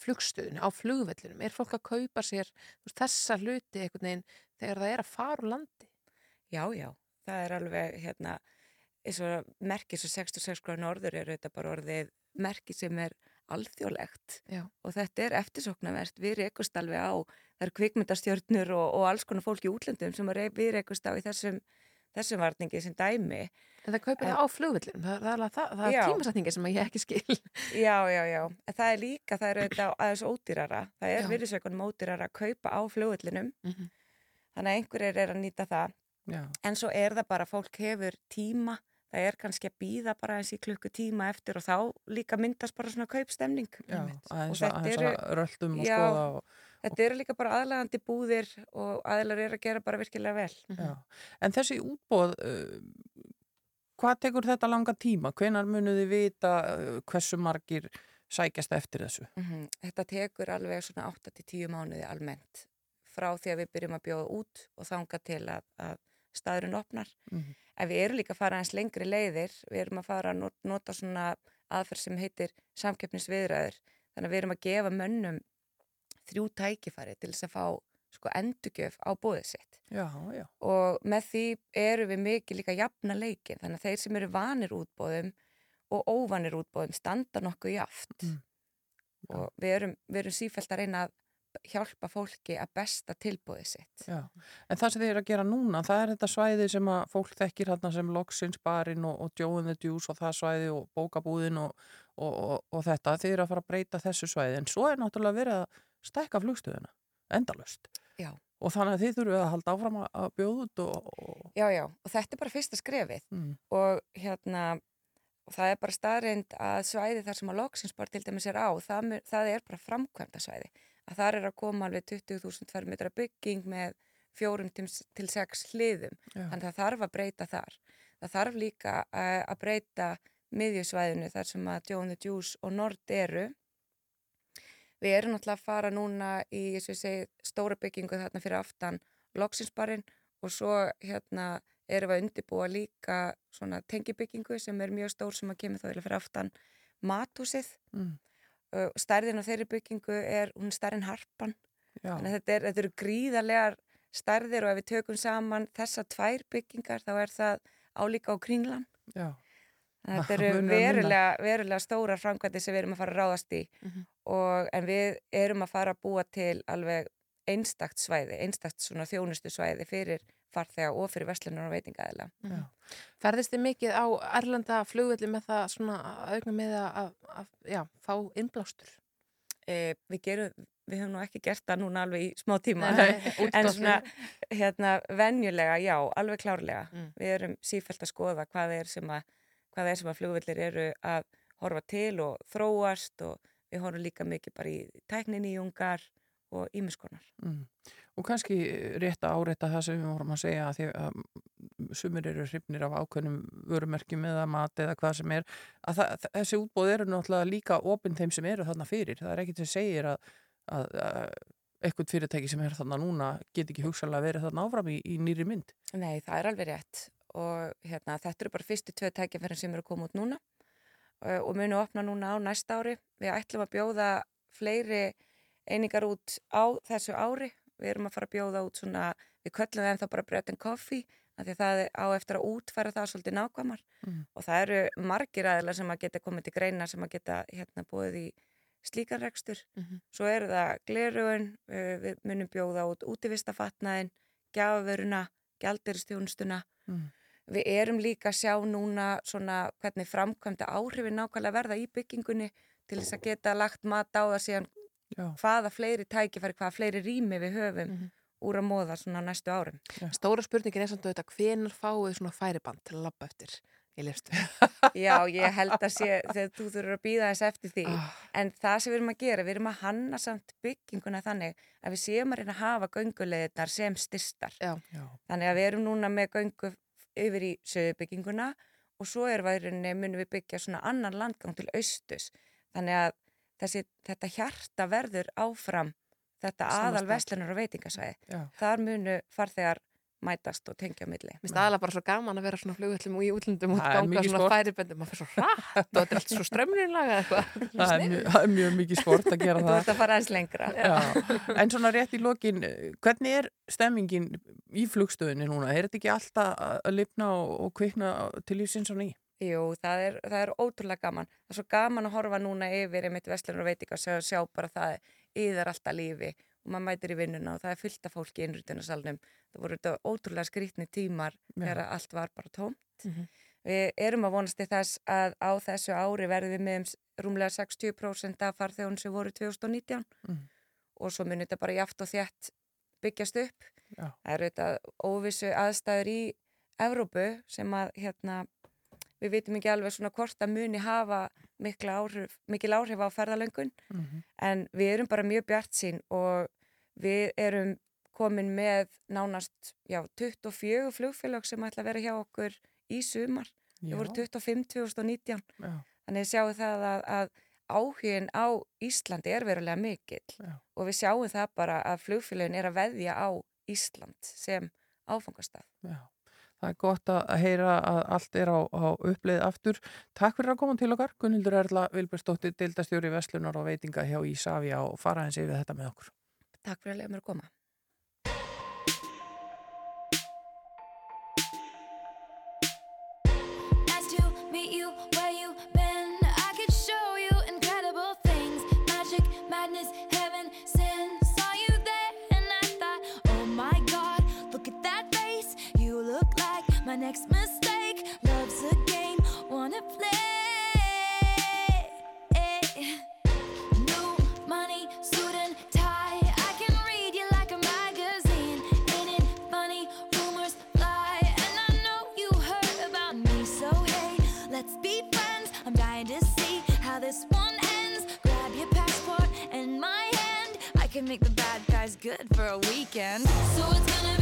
flugstöðinu, á flugvellinum? Er fólk að kaupa sér veist, þessa hluti einhvern veginn þegar það er að fara úr landi? Já, já, það er alveg hérna, eins og merkis og 66 gráð norður eru þetta bara orðið merki sem er alþjóðlegt Já. og þetta er eftirsóknarvert, við reykust alveg á, það eru kvikmyndastjörnur og, og alls konar fólk í útlöndum sem við reykust á í þessum, þessum varningi sem dæmi. En það kaupir það á flugvellinum, það, það, það, það, er tímasetningi sem ég ekki skil. Já, já, já, en það er líka, það er auðvitað aðeins ódýrara, það er Já. virðisaukunum ódýrara að kaupa á flugullinum, Mhm. þannig að einhverjir er að nýta það, Já, en svo er það bara, fólk hefur tíma, það er kannski að býða bara eins í klukku tíma eftir og þá líka myndast bara svona kaupstemning. já, Og þetta eru- röldum og skoða og, Þetta eru líka bara aðlægandi búðir og aðlar eru að gera bara virkilega vel. já. En þessi útbóð, uh, hvað tekur þetta langa tíma? Hvenar munuð þið vita uh, hversu margir sækjast eftir þessu? Mhm. Þetta tekur alveg svona 8-10 mánuði almennt frá því að við byrjum að bjóða út og þanga til að, að staðurinn opnar. Mhm. En við erum líka að fara eins lengri leiðir, við erum að fara að not- nota svona aðferð sem heitir samkeppnisviðræður. Þannig að við erum að gefa mönnum þrjú tækifæri til þess að fá sko endugjöf á bóðið sitt. Já, já. og með því eru við mikið líka jafna leikin þannig að þeir sem eru vanir útbóðum og óvanir útbóðum standa nokkuð jaft Mm. og við erum, við erum sífælt að reyna að hjálpa fólki að besta tilbóðið sitt Já, en það sem þið eru að gera núna, það er þetta svæði sem að fólk þekkir hérna sem Loksins barinn og, og Joe the Juice og það svæði og bókabúðin og, og, og, og þetta, þið eru að fara að breyta þessu svæði, en svo er náttúrulega verið að stækka flugstöðuna, endalust. Já. Og þannig að þið þurfum að halda áfram að- bjóða út og... og Já, já, og þetta er bara fyrsta skrefið mm, og hérna og það er bara staðreind að svæði þar sem að loksinsbar til dæmis er á, það, það er bara framkvæmda svæði. Að þar er að koma alveg 20.000 fermetra bygging með fjórum til, sex hliðum. Já. Þannig að það þarf að breyta þar. Það þarf líka að, að breyta miðjusvæðinu þar sem að the Juice og Nord eru. Við erum náttúrulega að fara núna í segi, stóra byggingu þarna fyrir aftan loksinsbarinn og svo hérna erum við að undirbúa líka svona tengibyggingu sem er mjög stór sem að kemur þá eiginlega fyrir aftan mathúsið. Mm. Stærðin á þeirri byggingu er, hún stærðin harpan. Já, Þannig að þetta, er, þetta eru gríðarlegar stærðir og ef við tökum saman þessa tvær byggingar þá er það álíka á kringlan. já, Þetta [LAUGHS] eru verulega, verulega stórar framkvæmdi sem við erum að fara að ráðast í Mhm. Og, en við erum að fara að búa til alveg einstakt svæði, einstakt svona þjónustu svæði fyrir farþega og fyrir verslunar og veitingaðila. já. Ferðist þið mikið á Erlenda flugvelli með það svona augna með að, að, að já, fá innblástur? E, við, gerum, við höfum nú ekki gert það núna alveg í smá tíma Nei, en svona hérna, venjulega, já, alveg klárlega. Mm. Við erum sífælt að skoða hvað er sem að, hvað er sem að flugvellir eru að horfa til og þróast og við horfum líka mikið bara í tækniníjungar og ímiskonar. Mm. Og kannski rétt að áreita það sem við vorum að segja að að sumir eru hrifnir af ákveðnum vörumerkjum eða mat eða hvað sem er að það, þessi útbóð eru náttúrulega líka opinn þeim sem eru þarna fyrir. Það er ekkert sem segir að, að, að eitthvað fyrirtæki sem er þarna núna get ekki hugsalega verið þarna áfram í, í nýri mynd. Nei, það er alveg rétt og hérna, þetta eru bara fyrstu tvö tækjaferðin sem eru að koma út núna og munu opna núna á næsta ári. Við ætlum að bjóða fleiri einingar út á þessu ári. Við erum að fara að bjóða út svona, við köllum það ennþá bara bread and coffee af því að það er á eftir að útfæra það svolítið nákvæmar Mm. og það eru margir aðeila sem að geta komið til greina sem að geta hérna búið í slíkan rekstur. Mhm. Svo eru það glerugun, við munum bjóða út útivistafatnaðin, gjafavöruna, gjaldiristjónustuna. Mm. Við erum líka að sjá núna svona hvernig framkvæmda áhrifin nákvæmlega verða í byggingunni til þess að geta lagt mat á það síðan Já, hvaða fleiri tækifæri, hvaða fleiri rými við höfum Mhm. úr að móða svona næstu árum. Stóra spurningin er samt auðvitað hvenar fáið svona færiband til að labba eftir í listu? [LAUGHS] Já, ég held að sé þegar þú þurfur að býða þess eftir því. Ah, En það sem við erum að gera, við erum að hanna samt bygginguna þannig að við séum að reyna að hafa gönguleðirnar sem styrstar. já, já, Þannig að við erum núna með göngu yfir í söðubygginguna og svo í rauninni, munum við byggja svona annan landgang til austus. Þannig að þessi, þetta hjarta verður áfram þetta Sama aðal vestlunar og veitingasvæði. já. Þar munu farþegar mætast og tengja milli. Mér finnst aðalega bara svo gaman að vera svona flugvöllum og í útlundum og ganga svona sport. færiböndum maður fyrir svo hratt og þetta er allt svo strömminlaga eitthvað. Það er, mjög, mjög mikið sport að gera [LAUGHS] Þú það. ert að fara aðeins lengra. Já, en svona rétt í lokin, hvernig er stemmingin í flugstöðinni núna? Er þetta ekki alltaf að- lifna og, og kvikna til lífsins á ný? Jú, það er, það er ótrúlega gaman. Það er svo gaman að horfa núna yfir einmitt vestlunar og veitinga og sjá, sjá bara það yðar alltaf lífi og maður mætir í vinnuna og það er fullt af fólki í innrýtunarsalnum. Það voru þetta ótrúlega skrítni tímar Já. þegar allt var bara tómt. Mhm. Við erum að vonast til þess að á þessu ári verðum við með um rúmlega 60% af farþjóðun sem voru 2019 Mhm. og svo munir þetta bara jaft og þjætt byggjast upp. Já. Það eru þetta óvissu aðstæður í Evrópu sem að hérna við vitum ekki alveg svona hvort að muni hafa mikil áhrif, mikil áhrif á ferðalöngun Mm -hmm. en við erum bara mjög bjart sín og við erum komin með nánast já, 24 flugfélag sem ætla að vera hjá okkur í sumar. Við vorum 25 2019 já, þannig sjáum það að, að áhugin á Íslandi er verulega mikill Já. og við sjáum það bara að flugfélagin er að veðja á Ísland sem áfangastaf. já. Það er gott að heyra að allt er á, á uppleið aftur. Takk fyrir að koma til okkar. Gunnildur Erla Vilbersdóttir, deildastjóri Vestlunar og veitinga hjá Ísafja og fara hans yfir þetta með okkur. Takk fyrir að lega mér að koma. my next mistake. Love's a game, wanna play. New money, suit and tie. I can read you like a magazine. Ain't it funny? Rumors fly, and I know you heard about me. So hey, let's be friends. I'm dying to see how this one ends. Grab your passport and my hand. I can make the bad guys good for a weekend. So it's gonna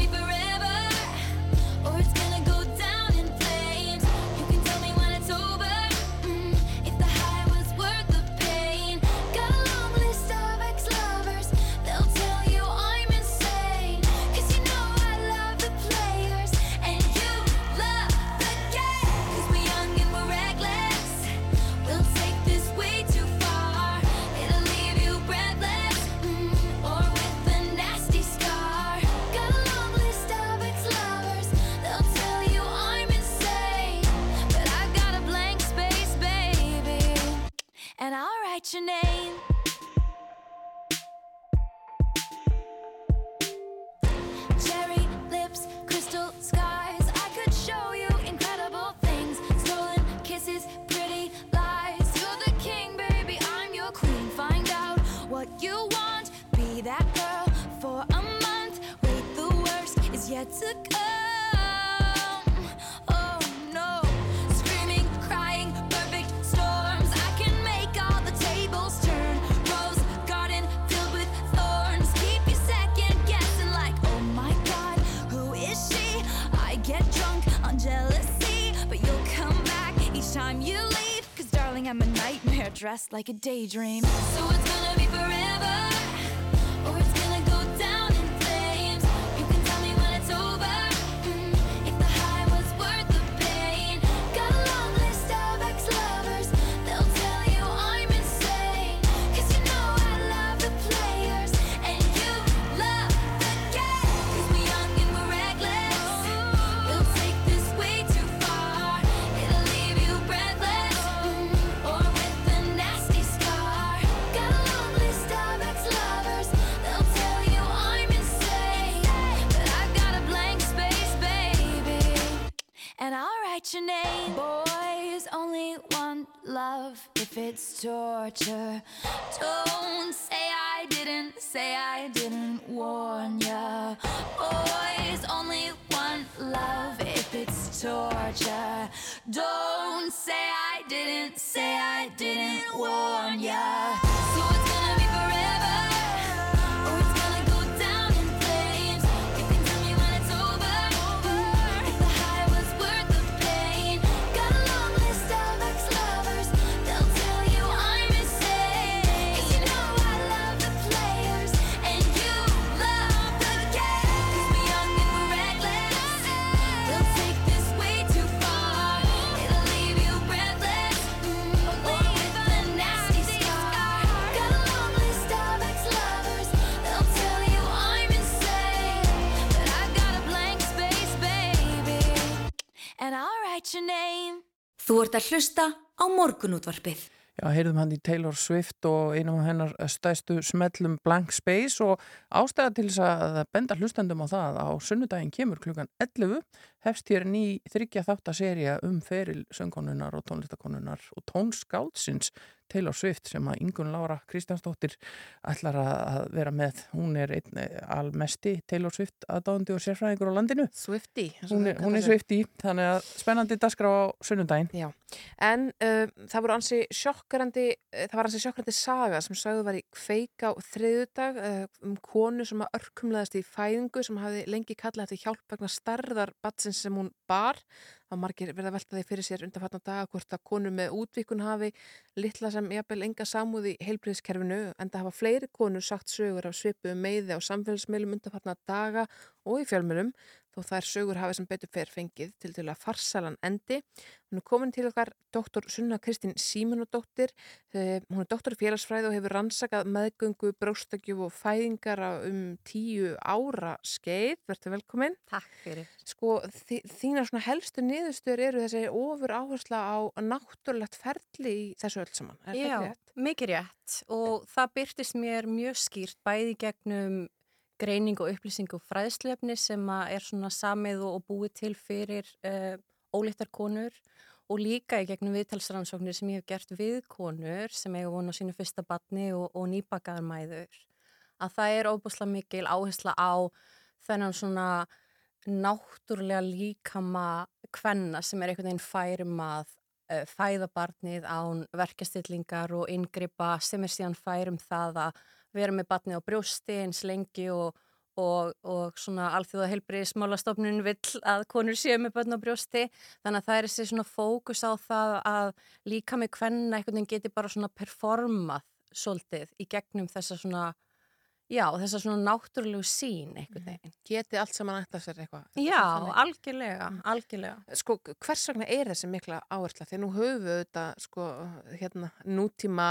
your name. Dressed like a daydream. So torture. Don't say I didn't, say I didn't warn ya. Boys only want love if it's torture. Don't say I didn't, say I didn't warn ya. Þú ert að hlusta á morgunútvarpið. Já, heyrðum hann í Taylor Swift og einum af hennar stæstu smellum Blank Space og ástæða til þess að benda hlustendum á það á sunnudaginn kemur klukkan 11 hefst hér ný þryggja þáttaserja um feril söngkonunar og tónlistakonunar og tónskáldsins Taylor Swift sem að Ingun Lára Kristjánsdóttir ætlar að vera með. Hún er einn almesti Taylor Swift aðdáðandi og sérfræðingur á landinu. Swifty. og Hún er, hún er. Swifty, þannig að spennandi dagskrá á sunnudaginn. Já, en uh, það voru ansi sjokkarandi, uh, það var ansi sjokkarandi saga sem sögðu var í kveik á þriðudag uh, um konu sem að örkumlaðist í fæðingu sem hafi lengi kallað eftir hjálp vegna starðar batsins sem hún bar. Var margir verið að velta því fyrir sér undanfatna daga hvort að konur með útvíkun hafi litla sem jafnvel enga samúð í heilbriðskerfinu en það hafa fleiri konur sagt sögur af svipu meiði á samfélagsmeilum undanfatna daga og í fjölmjölum þó þær sögur hafi sem betur fer fengið til til að farsalan endi. Hún er komin til okkar doktor Sunna Kristín Símonadóttir. Eh, Hún er doktor í félagsfræði og hefur rannsakað meðgöngu, bróstakjöf og fæðingar um tíu ára skeið. Verður velkomin. Takk fyrir. Sko, þi- þínar svona helstu niðurstöður eru þessi ofur áhersla á náttúrulegt ferli í þessu öll saman. Er Já, mikið rétt og það byrtist mér mjög skýrt bæði gegnum greining og upplýsing og fræðslefni sem er svona samið og búið til fyrir uh, ólíktar konur og líka í gegnum viðtalsrannsóknir sem ég hef gert við konur sem eiga vonu á sínu fyrsta batni og, og nýbakaðar mæður að það er óbúslega mikil áhersla á þennan svona náttúrulega líkama kvenna sem er einhvern veginn færum að uh, fæða barnið án verkastillingar og inngripa sem er síðan færum það að vera með batni á brjósti eins lengi og, og, og svona alþjóða heilbriðismálastofnun vill að konur séu með batni á brjósti þannig að það er þessi svona fókus á það að líka með hvenna einhvern veginn geti bara svona performað svolítið í gegnum þessa svona Já, þess að svona náttúrulegu sín einhvern veginn. Geti allt sem hann ætla sér eitthvað. Já, algjörlega, algjörlega. Sko, hvers vegna er þessi mikla áhersla? Þegar nú höfum við þetta, sko, hérna, nútíma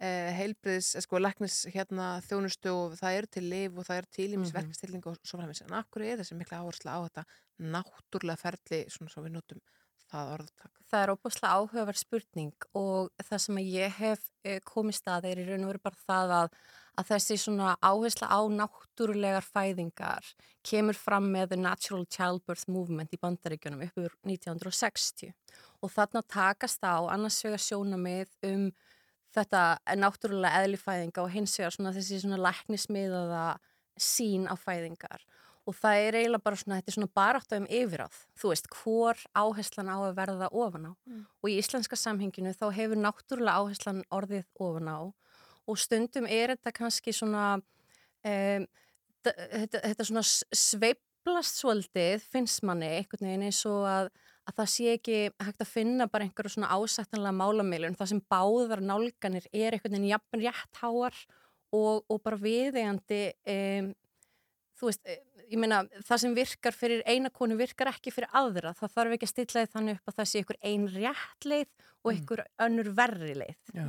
eh, heilbriðs, eh, sko, læknis, hérna, þjónustu og það eru til liv og það eru til ímis Mhm. verkefstilling og svo framins. En akkur er þessi mikla áhersla á þetta náttúrulega ferli, svona svo við notum það orðtak? Það er óbúslega áhugaverð spurning og það sem ég hef eh, komið stað er í raun og veru bara það að, að þessi svona áhersla á náttúrulegar fæðingar kemur fram með The Natural Childbirth Movement í bandaríkjunum uppur 1960 og þarna takast á annars vegar sjónamið um þetta náttúrulega eðlifæðinga og hins vegar svona þessi svona læknismiðaða sín á fæðingar. Og það er eiginlega bara svona, þetta er svona barátt um yfiráð, þú veist, hvor áherslan á að verða ofan á. Mm. og í íslenska samhenginu þá hefur náttúrulega áherslan orðið ofan á. Og stundum er þetta kannski svona um, þetta, þetta svona s- sveiflast svolítið finnst manni einhvern veginn eins og að, að það sé ekki hægt að finna bara einhverju svona ásættanlega málamilun það sem báðar nálganir er einhvern veginn jafn réttháar og, og bara viðeigandi um, þú veist, eh, ég meina það sem virkar fyrir eina konu virkar ekki fyrir aðra, það þarf ekki að stilla því þannig upp að það sé ykkur ein rétt leið og ykkur önnur verri leið Já.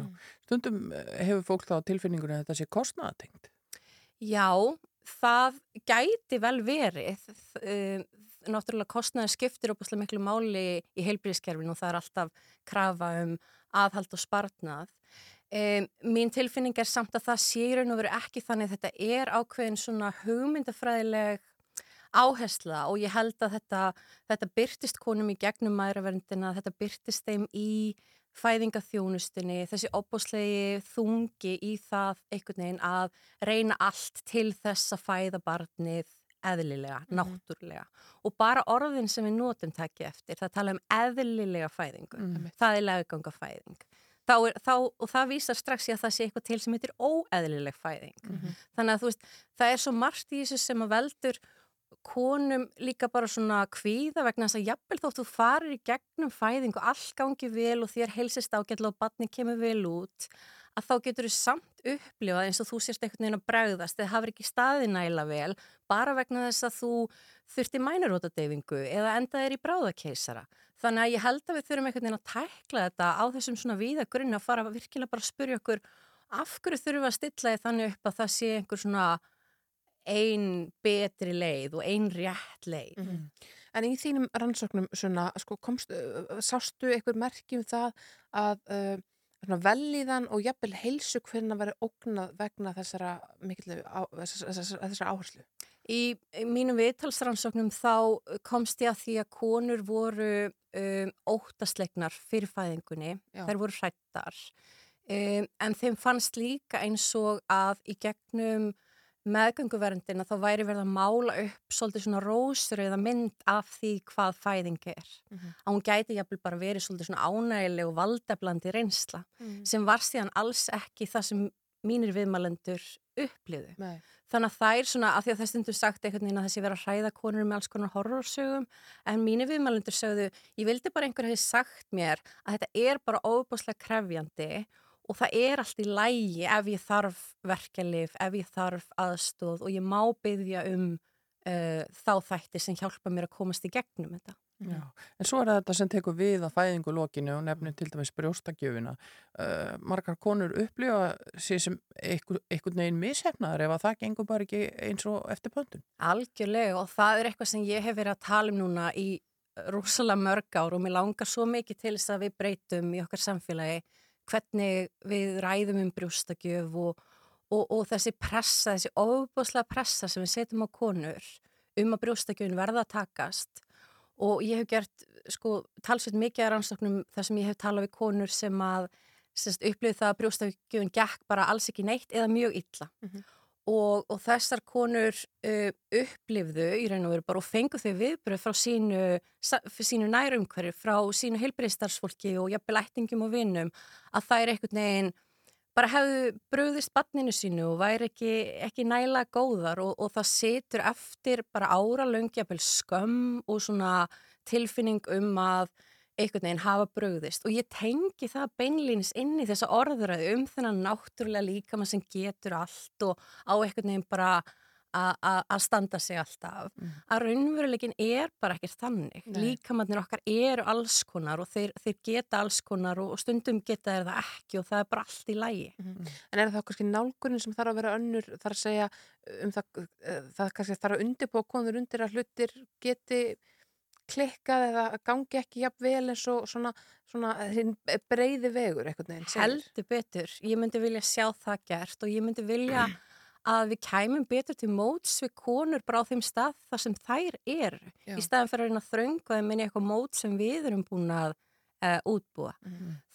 Stundum eh, hefur fólk þá á tilfinningunni að þetta sé kostnaðatengt. Já, það gæti vel verið um, náttúrulega kostnaði skiptir opaslega miklu máli í heilbríðiskerfinu og það er alltaf krafa um aðhald og spartnað Um, mín tilfinning er samt að það sé í raun og veru ekki þannig þetta er ákveðin svona hugmyndafræðileg áhersla og ég held að þetta, þetta byrtist konum í gegnum maðuraverndina, þetta byrtist þeim í fæðingaþjónustinni, þessi opbóslegi þungi í það einhvern veginn að reyna allt til þess að fæða barnið eðlilega, náttúrulega og bara orðin sem við notum takki eftir, það tala um eðlilega fæðingu, það er leguganga fæðing þá er, þá, og það vísar strax í að það sé eitthvað til sem heitir óeðlileg fæðing. Þannig að þú veist, það er svo margt í þessu sem að veldur konum líka bara svona kvíða vegna þess að jafnvel þótt þú farir í gegnum fæðing og allt gangi vel og þér heilsist ágætla og batni kemur vel út að þá getur þú samt upplifað eins og þú sérst einhvern veginn að bregðast eða hafur ekki staði næla vel bara vegna þess að þú þurfti mænurótadeyfingu eða endaðir í bráðakeisara. Þannig að ég held að við þurfum einhvern veginn að tækla þetta á þessum svona víða grunni að fara virkilega bara að spurja okkur af hverju þurfum við að stilla því þannig upp að það sé einhver svona ein betri leið og ein rétt leið. Mhm. En í þínum rannsóknum svona, sko, komst, sástu einhver merki um það að uh, velíðan og jafnvel heilsu hvernig veri ógnað vegna þessara, mikilvæg, á, þessara, þessara, áherslu? Í, í mínum viðtalsrannsóknum þá komst ég að því að konur voru um, óttaslegnar fyrir fæðingunni, Já. þær voru hrættar um, en þeim fannst líka eins og að í gegnum meðgönguverndina þá væri verið að mála upp svolítið svona rósur eða mynd af því hvað fæðing er. Mhm. Að hún gæti jafnvel bara verið svolítið svona ánægileg og valdeblandi reynsla Mhm. sem var síðan alls ekki það sem mínir viðmælendur upplýðu. Nei. Þannig að það er svona, af því að það stundum sagt einhvern veginn að þessi vera að hræða konur með alls konar horrorsögum, en mínir viðmælendur sögðu, ég vildi bara einhver hefði sagt mér að þetta er bara óbúslega krefjandi og það er allt í lægi ef ég þarf verkelif, ef ég þarf aðstóð og ég má byggja um uh, þá þætti sem hjálpa mér að komast í gegnum þetta. Já. En svo er þetta sem tekur við að fæðingu lokinu og nefnir til dæmis brjóstakjöfina. Uh, margar konur upplifa sér sem einhver, einhvern veginn mishefnaðar ef að það gengur bara ekki eins og eftir pöntun. Algjörlega og það er eitthvað sem ég hef verið að tala um núna í rosalega mörg ár og mér langar svo mikið til þess að við breytum í okkar samfélagi hvernig við ræðum um brjóstakjöf og, og, og þessi pressa, þessi ofbúslega pressa sem við setjum á konur um að brjóstakjöfin verða að takast. Og ég hef gert sko talsveit mikið að rannsóknum þar sem ég hef talað við konur sem að upplifið það að brjóstakjöfin gekk bara alls ekki neitt eða mjög illa og, og þessar konur uh, upplifðu í raun og veru bara og fengu þau viðbröð frá sínu, sínu nærumhverju, frá sínu heilbreyðstarfsfólki og jafnvel ættingum og vinnum að það er einhvern veginn bara hefðu brugðist barninu sínu og væri ekki, ekki næla góðar og, og það situr eftir bara ára löngjapil skömm og svona tilfinning um að einhvern veginn hafa brugðist. Og ég tengi það beinlýnis inn í þessa orðræðu um þennan náttúrulega líkamann sem getur allt og á einhvern veginn bara að standa sig alltaf. Að raunveruleikin er bara ekkert þannig. Nei. líkamannir okkar eru alls konar og þeir, þeir geta alls konar og og stundum geta þeir það ekki og það er bara allt í lægi En er það kannski nálgunin sem þarf að vera önnur, þarf að segja um það, eh, það kannski þarf að undirbúa konur undir að hlutir geti klikkað eða gangi ekki jafn vel eins og svona, svona hinn breiði vegur veginn. segir. heldur betur, ég myndi vilja sjá það gert og ég myndi vilja að við kæmum betur til móts við konur bara á þeim stað þar sem þær eru Já. í staðan fyrir að þröngu að minni eitthvað mót sem við erum búin að uh, útbúa.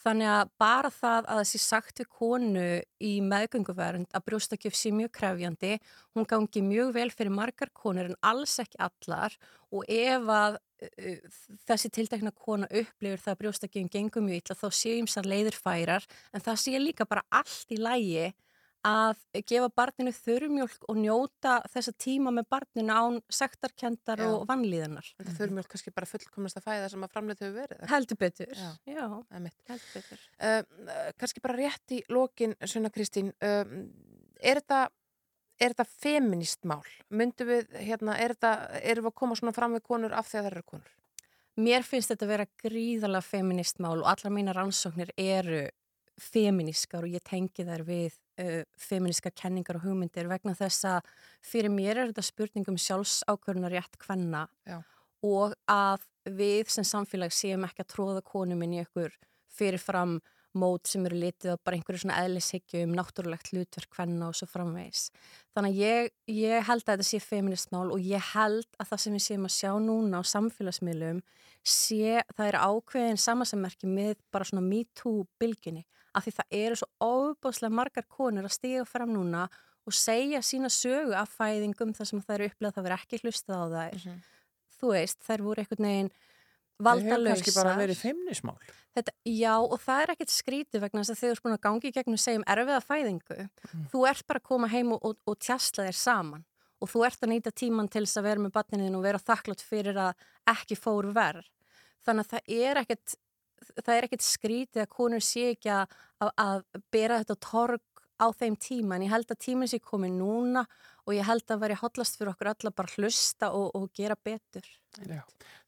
Þannig að bara það að þessi sagt við konu í meðgönguvernd að brjóstakjöf sé mjög krefjandi, hún gangi mjög vel fyrir margar konur en alls ekki allar og ef að uh, þessi tiltekna kona upplifir það að brjóstakjöfum gengur mjög illa þá séum þessar leiðir færar en það sé líka bara allt í lægi að gefa barninu þurrmjólk og njóta þessa tíma með barninu án sektarkendar Já. og vannlíðanar. Þetta þurfum við kannski bara fullkomast að fæða sem að framleitt hefur verið. Heldur betur. Já. Já, heldur betur. Uh, kannski bara rétt í lokin, Sunna Kristín, uh, er þetta er þetta feminist mál? Myndum við, hérna, er þetta, erum við að koma svona fram við konur af því að það eru konur? Mér finnst þetta að vera gríðalega feminist mál og allar mína rannsóknir eru feminískar og ég tengi þær við uh, feministkar kenningar og hugmyndir vegna þess að fyrir mér er þetta spurning um sjálfsákvörnunar rétt kvenna Já. og að við sem samfélag séum ekki að tróða konum inn í ykkur fyrirfram mót sem eru litið á bara einhverju svona eðlishyggju um náttúrulegt hlutverk kvenna og svo framvegis. Þannig að ég, ég held að þetta sé feministmál og ég held að það sem við séum að sjá núna á samfélagsmiðlum sé, það er ákveðin samasemmerki með bara svona MeToo-bylginni af því það eru svo óbáslega margar konur að stiga fram núna og segja sína sögu af fæðingum þar sem það eru upplegað það verið ekki hlustað á þær. Þú veist, þær voru einhvern veginn Það hefur valdalausar. kannski bara verið feimnismál. Þetta, já, og það er ekkert skrítið vegna þess að þú ert búin að gangi í gegnum segjum erfiða fæðingu, þú ert bara að koma heim og, og, og tjastla þér saman og þú ert að nýta tíman til þess að vera með batniðin og vera þakklátt fyrir að ekki fór verð. Þannig að það er ekkert, það er ekkert skrítið að konur sé ekki að, að, bera þetta torg á þeim tíma en ég held að tíminn sé komið núna og ég held að veri hotlast fyrir okkur alla bara hlusta og, og gera betur. Já,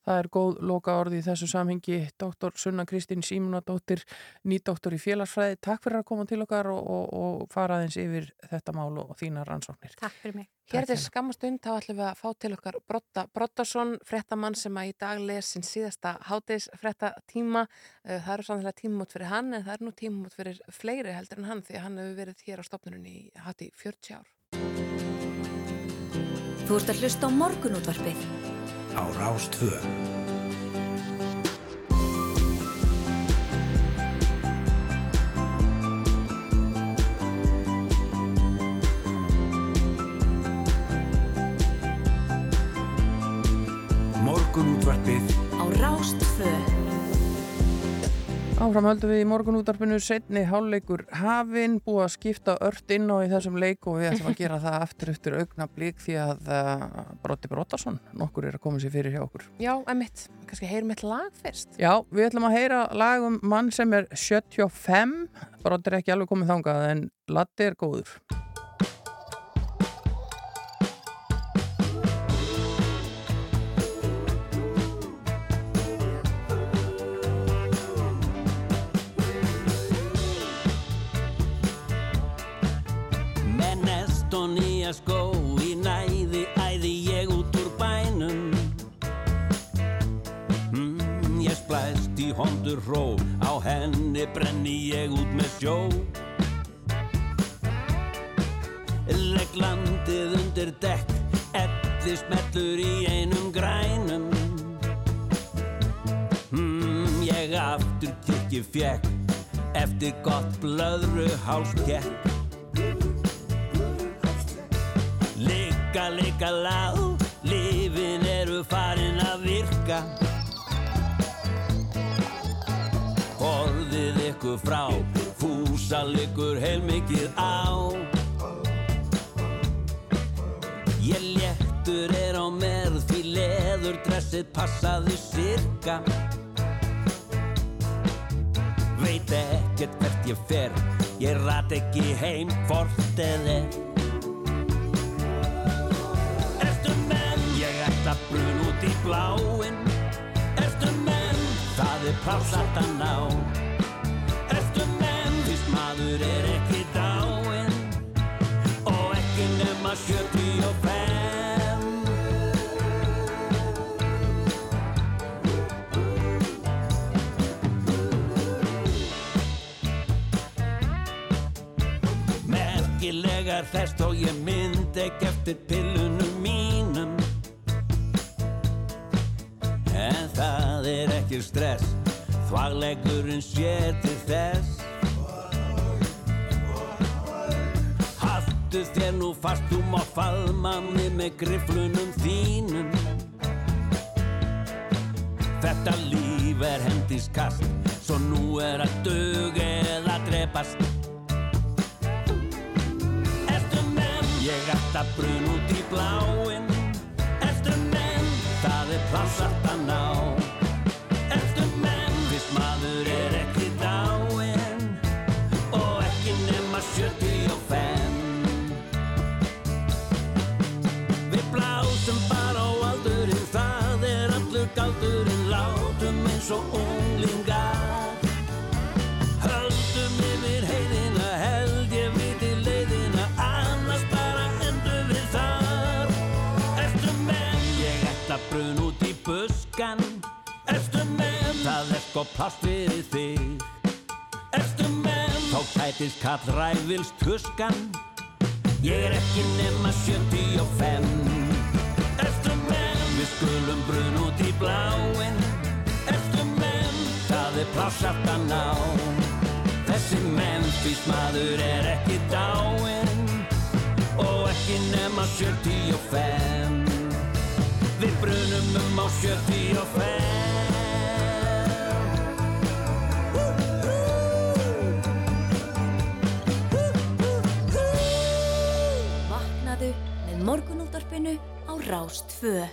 það er góð loka orði í þessu samhengi. Dr. Sunna Kristín Símunadóttir, nýdoktor í félagsfræði. Takk fyrir að koma til okkar og, og, og fara aðeins yfir þetta mál og, þína rannsóknir. Takk fyrir mig. Hér til skammastund þá ætlum við að fá til okkar Brotta Brottason, frettamann sem að í dag les sin síðasta hátis frettatíma. Uh, Það eru sannlega tímumót fyrir hann en það er nú tímumót fyrir fleiri heldur en hann því að hann hefur verið hér á stopnunum í hátti 40 ár. Þú ert að hlusta á morgunútvarpið. Á Rástvö. Morgunútvarpið Á Rástfö. Áfram höldum við í morgunútarpinu setni hálfleikur hafinn, búið að skipta ört inn á í þessum leik og við ætlum að gera það aftur eftir augna blík því að uh, Brotti Brottason nokkur er að koma sér fyrir hjá okkur. Já, emitt, kannski heyrum eitt lag fyrst. Já, við ætlum að heyra lag um mann sem er 75, Brotti er ekki alveg komið þangað en Latti er góður. Nýja skó í næði æði ég út úr bænum. Mm, Ég splæst í hondur hró á henni brenni ég út með sjó. Legg landið undir dekk Elli smellur í einum grænum. Mm, Ég aftur kirkju fjekk Eftir gott blöðru hálskekk Ligga, ligga lág, lifin eru farin að virka. Orðið ykkur frá, fús passa liggur heilmikið á. Ég léttur er á merð því leður dressið passaði sirka. Veit ekkert hvert ég fer, ég rat ekki heim hvort eð brun út í bláinn. Ertu menn, það er pláss alltaf ná. Ertu menn, fyrst maður er ekki dáinn. Og ekki nema 75 Merkilegar þess þó ég mynd ekki eftir pillunum það er ekki stress. Þvaglegurinn sér til þess. Haltu þér nú fast þú má faðma mig með griflunum þínum. Þetta líf er hendiskast Svo nú er að dug eða drepast. Ertu menn, ég ætta brun út í bláinn. Ertu menn, það er pláss alltaf ná Og unglingar Höldum yfir heiðina Held ég viti leiðina Annars bara endur við þar. Ertu menn Ég ætla brun út í buskan Ertu menn Það er sko pláss fyrir þig. Ertu menn Þá tætist kall ræfils tuskan. Ég er ekki nema 75 Ertu menn Við skulum brun út í bláinn er pláss aftan á Þessi Memphis maður er ekki dáinn Og ekki nema 75 Við brunum um á 75 Vaknaðu með morgunúldarpinu á Rástfö.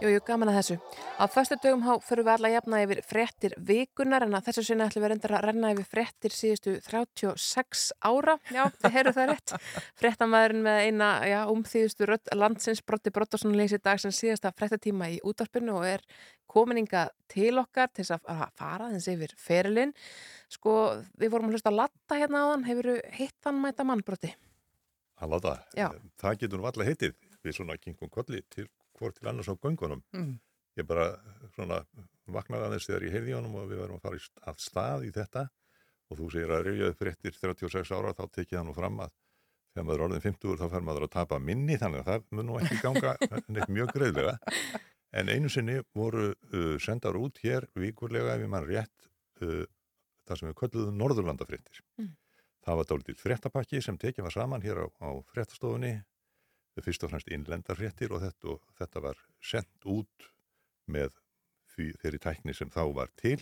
Jú, jú, gaman að þessu. Á föstu dögum há fyrir við alla jafna yfir fréttir vikunar en að þessu sinni ætlum við reyndar að renna yfir fréttir síðustu 36 ára. Já, þið heyrðu það rétt. [LAUGHS] Fréttamæðurinn með eina, já, umþýðustu rödd landsins Brotti Brottasson leysi dag sem síðasta fréttatíma í útarpinu og er komininga til okkar til þess að fara þess yfir ferilinn. Sko, við vorum að hlusta að latta hérna á hann. Hefur hitt hann mæta mann, Brotti? Að láta, Já. það getur nú alltaf heitið við svona kingum kolli til hvort til annars á göngunum. Mm. Ég bara svona vaknaði aðeins þegar ég heyrði honum og við varum að fara af stað í þetta og þú segir að rifjaði fréttir 36 ára þá tekið það nú fram að þegar maður er orðin 50 þá fer maður að tapa minni þannig að það mun nú ekki ganga [LAUGHS] neitt mjög greiðlega. En einu sinni voru uh, sendar út hér vikurlega ef ég mann rétt uh, það sem við kölluðum Norðurlandafréttir. Mm. Það var dálítið fréttapakki sem tekið var saman hér á, á fréttastofunni fyrst og fremst innlendarfréttir og þetta, og þetta var sendt út með því, þeirri tækni sem þá var til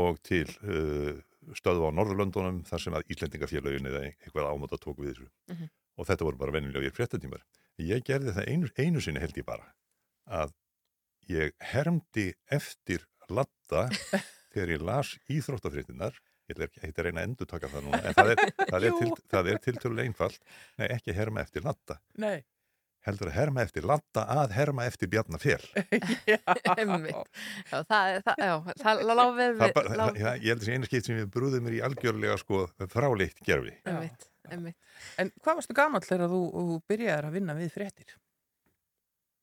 og til uh, stöðu á Norðurlöndunum þar sem að Íslendingafélagin eða eitthvað ámáta tók við þessu Mhm. og þetta voru bara vennilegir fréttatímar. Ég gerði það einu, einu sinni held ég bara að ég hermdi eftir latta [LAUGHS] þegar ég las íþróttafréttinar ég ætla ekki ekki að reyna að endur taka það núna en það er, [LAUGHS] það er, til, það er tiltölulega einfalt nei, ekki að herma eftir latta Nei. heldur að herma eftir latta að herma eftir bjarnafél [LAUGHS] Einmitt. Já, það, er- það, já, það lág við, Það það, ég held að þessi einu skipt sem ég brúði mér í algjörlega sko fráleitt gerfi einmitt, einmitt. En hvað varstu gamall þegar þú, þú byrjaðir að vinna við fréttir?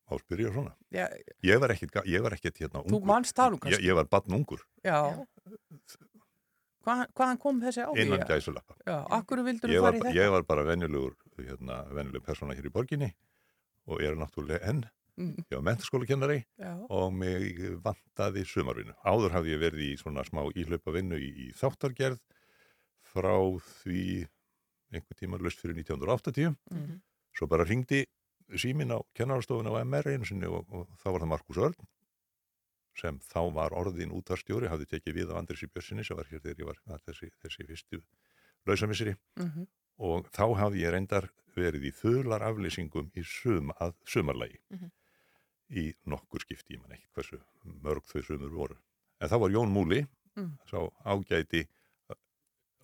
á spyrja svona Já, ég var ekkit hérna þú ungur manst það nú ég, kannski? ég var batn ungur Já. Hvað, hvaðan kom þessi áhuga? innan gæsulappa Já, akkur vildur þú fara í þetta? ég var bara venjulegur hérna, venjuleg persóna hér í borginni og ég er náttúrulega enn Mm. ég var mentaskólakennari Já. og mig vantaði sumarvinnu. Áður hafði ég verið í svona smá íhlaupa vinnu í, í þáttargerð frá því einhver tíma löst fyrir 1980. Mhm. Svo bara ringdi símin á kennarastofun á MR einu sinni og, og þá var það Markus Örn sem þá var orðin útvarstjóri, hafði tekið við af Andrisi Björnsinni sem var hér þegar ég var var þessi, þessi fyrstu lausamisseri Mhm. og þá hafði ég reyndar verið í þular aflýsingum í sum, að sumarlægi Mhm. í nokkur skipti, ég man ekki hversu mörg þau sumur voru. En þá var Jón Múli, Mm. sá ágæti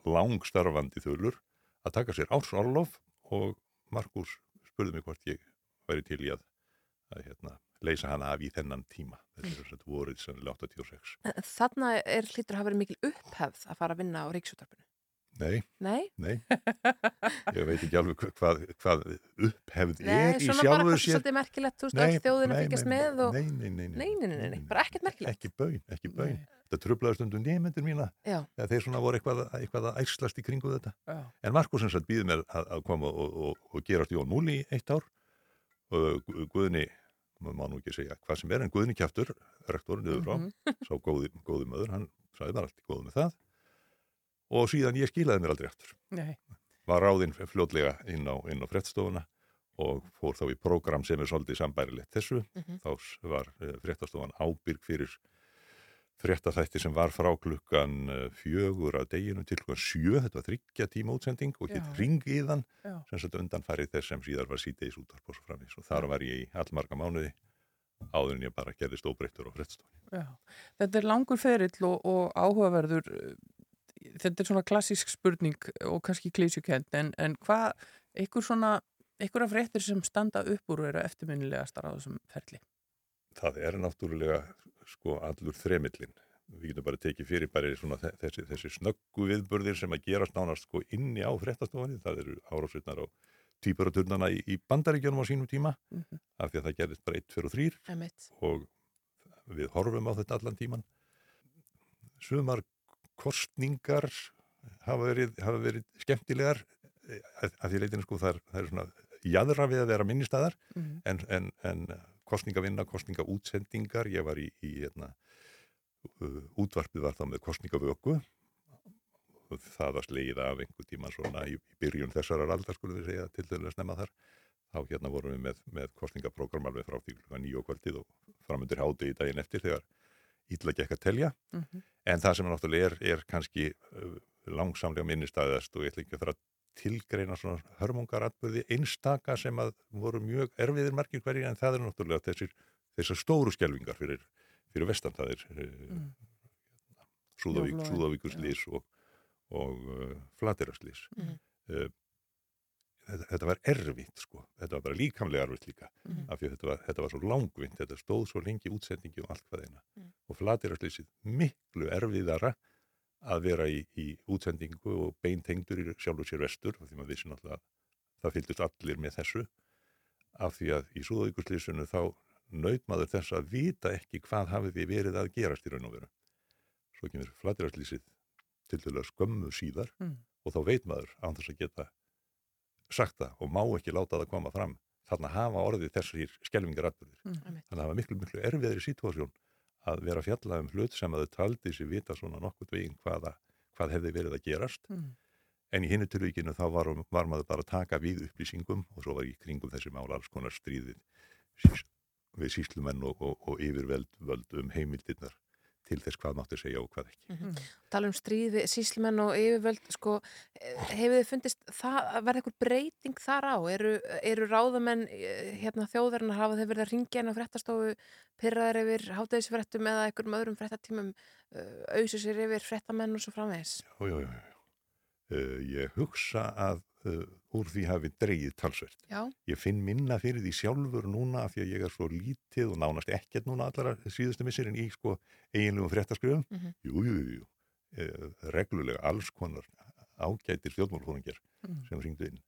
langstarfandi þulur að taka sér ársorlof og Markus spurði mig hvort ég væri til í að, að hérna, leysa hana af í þennan tíma. Þessi er þetta voruð sannlega 86. En Þarna er hlýtur að hafa verið mikil upphefð að fara að vinna á ríksútarpinu. Nei, Nei? nei, ég veit ekki alveg hva- hvað, hvað upphefð Nei, er í svona bara sjálfu kannski sér. svolítið merkilegt, þú veist, Nei, öll þjóðin að nei, fylgjast nei, með og... Nei, nei, nei, Nei, nei, nei, nei, bara ekkert merkilegt. Ekki baun, ekki baun. Þetta trublaði stundum nefnendur mína. Já. Þegar þeir svona voru eitthvað, eitthvað að æslast í kringu þetta. Já. En Markus sem sagt býði mér að, að koma og, og, og gerast Jón Múli í eitt ár og Gu- Guðni, maður má nú ekki segja hvað sem er, en Guðni kjaftur, rektorinn yfir frá, Mhm. [LAUGHS] sá góði, góði möður, hann sagði bara allt í góðu með það og síðan ég skilaði mér aldrei aftur. Nei. Var ráðinn fljótlega inn á, á frettstofuna og fór þá í prógram sem er svolítið sambærilegt þessu. Mhm. Þá s- var uh, frettastofan ábyrg fyrir fréttaþætti sem var frá klukkan eh, fjögur að deginu til klukkan sjö, þetta var þryggja tíma útsending og hitt ringiðan sem sagt undanfærið þess sem síðar var síðdeis útvarp og svo framvís og þar var ég í allmarga mánuði áður en ég bara gerðist óbreyttur á frettstofan. Já. Þetta er langur ferill og, og áhugaverður. Þetta er svona klassísk spurning og kannski klísjukend, en, en hvað, einhver svona, einhverja fréttir sem standa upp úr og eru eftirminnilegastar á þessum ferli? Það er náttúrulega sko allur þremillin. Við getum bara tekið fyrir bara þessi, þessi snöggu viðburðir sem að gerast nánast sko inni á fréttastofanni. Það eru árásveitnar á týpuraturnana í, í bandaríkjunum á sínum tíma Mhm. af því að það gerist bara 1, 2 og 3 Emitt. og við horfum á þetta allan tíman. Sumar kostningar hafa verið, hafa verið skemmtilegar að, að því leitinu sko það er, það er svona jæðra við að vera minnistæðar Mhm. en, en, en kostningavinna, kostningaútsendingar, ég var í, í hérna, uh, útvarpið var þá með kostningavöku það var slegið af einhver tíma svona í, í byrjun þessarar aldar skulum við segja til þess að snemma þar. Þá hérna vorum við með, með kostningaprógram alveg frá því klukka nýju og kvöldið og framundir hádegi daginn eftir þegar ítla gekk að telja. Mhm. en það sem náttúrulega er, er kannski uh, langsamlega minnistæðast og ég ætla ekki að tilgreina svona hörmungaratbyrði einstaka sem að voru mjög erfiðir margir hverjir en það er náttúrulega þessir, þessar stóru skelvingar fyrir, fyrir vestan það er uh, Mm. Súðavík, Snjóflóðin, Súðavíkurslís og, og uh, Flaterarslís Mhm. uh, þetta, þetta var erfitt sko, þetta var bara líkamlega erfitt líka Mhm. af því að þetta var, þetta var svo langvind þetta stóð svo lengi útsendingi og allt hvað eina Mhm. og Flaterarslísið miklu erfiðara að vera í, í útsendingu og beintengdur í sjálfur sér vestur því maður vissi náttúrulega að það fylgdust allir með þessu af því að í Súðavíkurslísinu þá naut maður þess að vita ekki hvað hafið því verið að gerast í raun og veru svo kemur flatirarslýsið til dælu skömmu síðar Mm. og þá veit maður án þess að geta sagt það og má ekki láta það koma fram þarna hafa orðið þessir skelvingar atbyrðir. Mm. Þannig að það var miklu, miklu erfiðri situasjón að vera að fjalla um hlut sem að þau taldi sér vita svona nokkurt veginn hvaða, hvað hefði verið að gerast. Mm. En í hinnu tilvíkinu þá var, var maður bara að taka við upplýsingum og svo var í kringum þessi mála alls konar stríðið sís, við síslumenn og, og, og yfirveld völd um heimildirnar til þess hvað mátti segja og hvað ekki. Mhm. Tala um stríð við síslumenn og yfirvöld, sko, eh, hefur þið fundist það, verða eitthvað breyting þar á? Eru, eru ráðamenn eh, hérna þjóðarinnar, hafa þeir verið að ringja inn á fréttastofu, pyrraðar yfir hátæðisfréttum eða einhverjum öðrum fréttatímum, uh, auðsir sér yfir fréttamenn og svo já, já. já. Uh, ég hugsa að uh, úr því hafi dreigið talsvert. Já. Ég finn minna fyrir því sjálfur núna af því að ég er svo lítið og nánast ekkert núna allara síðustu missirinn í sko eiginlegum fréttaskrifum. Mhm. Jú, jú, jú, jú. Uh, reglulega alls konar ágætir stjórnmálfóringjar Mm. sem ringdu inn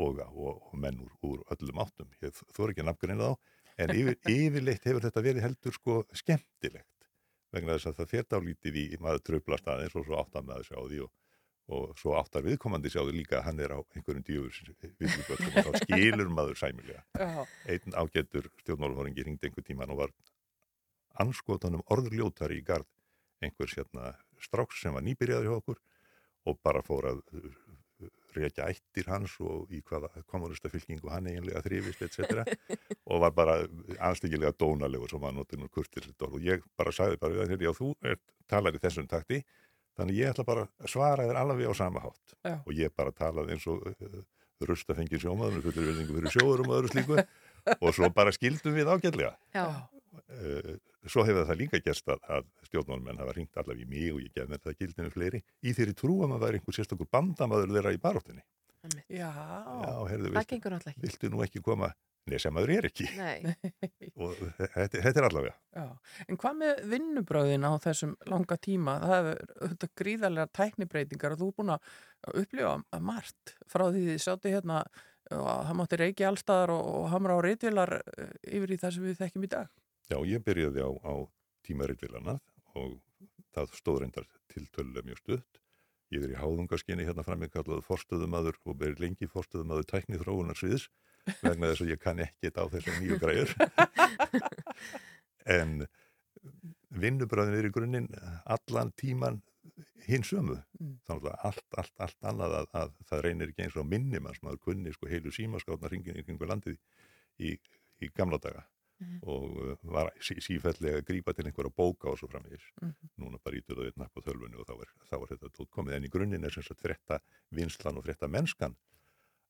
og, og, og menn úr, úr öllum áttum. Ég þór ekki að nafngreina þá en yfir, [LAUGHS] yfirleitt hefur þetta verið heldur sko skemmtilegt vegna þess að það fer dálítið í maður tröflast aðeins og svo áttar maður sjá því og, og svo áttar viðkomandi sjá því líka að hann er á einhverjum djöfur viðlugöldum og þá skilur maður sæmilega. Já. Einn ágættur stjórnmálfóringi ringdi einhver tíman og var anskotanum orðljótari í gard einhvers hérna stráks sem var nýbyrjaður hjá okkur og bara fór að uh, reykja ættir hans og í hvaða kommunista fylkingu hann eiginlega þrifist, etc. [LAUGHS] og var bara anstíkilega dónalegur sem var notur nú kurtir og ég bara sagði bara við hann, já þú er, talar í þessum takti Þannig ég ætla bara að svara þér alveg á sama hátt Já. og ég bara talaði eins og uh, rustafengið sjómaður með fullir verðingu fyrir sjóðurum og öðru slíku [LAUGHS] og svo bara skildum við ágætlega. Uh, svo hefur það líka gerst að, að stjórnmálmenn hafa ringt allavega í mig og ég gef mér það gildinu fleiri í þeirri trú að maður væri einhver sérstakur bandamaður þeirra í baróttinni. Já, Já, heyrðu, Það viltu, gengur náttúrulega ekki. viltu nú ekki koma? Maður er ekki. Nei. [LAUGHS] Og þetta, þetta er allavega. Já, en hvað með vinnubröðin á þessum langa tíma? Það hefur þetta gríðarlega tæknibreitingar og þú er búin að upplifa margt frá því þið sátti hérna og það mátti reiki allstaðar og, og hamra á reytvilar yfir í það sem við þekkjum í dag. Já, ég byrjaði á, á tímaritvilana og það stóð reyndar tiltölulega mjög stutt. Ég er í háðungaskinni hérna framið kallaðu forstöðumadur og verið lengi forstöðumadur tækni þróunar sviðs vegna þess að ég kann ekkit á þessum nýju græður. en vinnubröðin er í grunninn allan tíman hins sömu. Mm. Þannig að allt, allt, allt annað að, að það reynir ekki eins og minni mann sem að kunni sko heilu símaskátna ringin í kringu landið í, í gamla daga Mhm. og uh, var sí, sífellega að grípa til einhverja bóka og svo framvegis. Mhm. Núna bara ítur það einn napp á þölfunni og þá er, þá er þetta tótt komið. En í grunninn er sem sagt frétta vinslan og frétta mennskan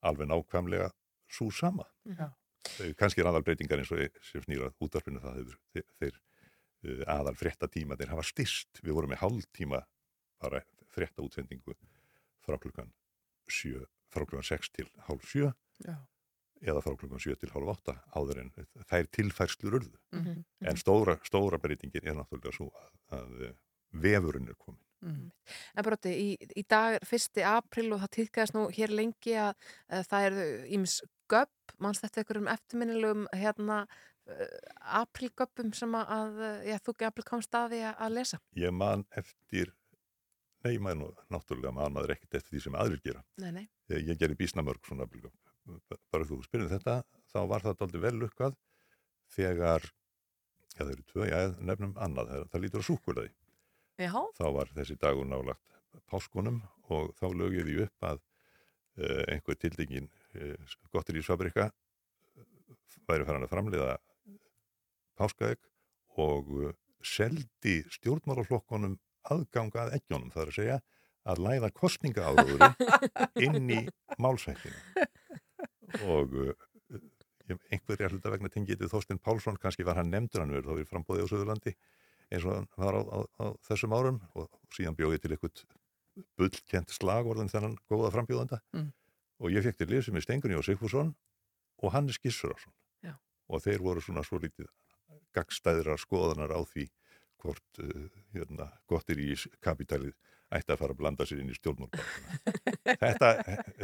alveg nákvæmlega svo sama. Já. Eh, Kannski er aðal breytingar eins og sem snýrað útvarpinu það hefur þeir, þeir uh, aðal frétta tíma þeir hafa styrst. Við vorum með hálftíma bara frétta útsendingu frá klukkan 7, frá klukkan 6 til hálf 7 Já. eða frá klukkan 7 til hálf 8 áður en þær tilfærslur urðu. Mhm. En stóra, stóra breytingin er náttúrulega svo að, að eh, vefurinn er komin. Mm. En broti, í, í dag er 1. april og það týðkæðast nú hér lengi að, að það eru íms göpp, mannst þetta einhverjum eftirminnilegum hérna uh, aprilgöppum sem að, já, þú ekki april komst að því að, lesa. Ég man eftir, nei, ég man náttúrulega man maður ekkert eftir því sem aðrir gera. Nei, nei. Ég, ég gerði bísnamörg svona aprilgöp. Bara þú spyrir þetta, þá var það aldrei vel lukkað þegar, já það eru tvö, já nefnum annað, það, það lítur á súkulaði. Já. Þá var þessi dagur nálagt páskunum og þá lögði ég upp að uh, einhver tildingin uh, gottir í Svabrika væri farin að framleiða páskaegg og seldi stjórnmálaflokkonum aðganga að eggjónum, það er að segja að læða kostningaáðurinn [LAUGHS] inn í málsættinu og ég- einhver er hluta vegna tengið við Þorstein Pálsson, kannski var hann nefndur hann verið þá við frambóðið á Söðurlandi eins og hann var á, á, á þessum árum og síðan bjóði til eitthvað bullkent slagorðin þennan góða frambjóðanda Mm. Og ég fekk til lið sem er Stengunni og Sigfússon og Hannes Gissurarsson og þeir voru svona svo lítið gagstæðrar skoðanar á því hvort uh, hérna, gottir í kapitalið ætti að fara að blanda sér inn í stjórnmálbarna [LAUGHS] þetta,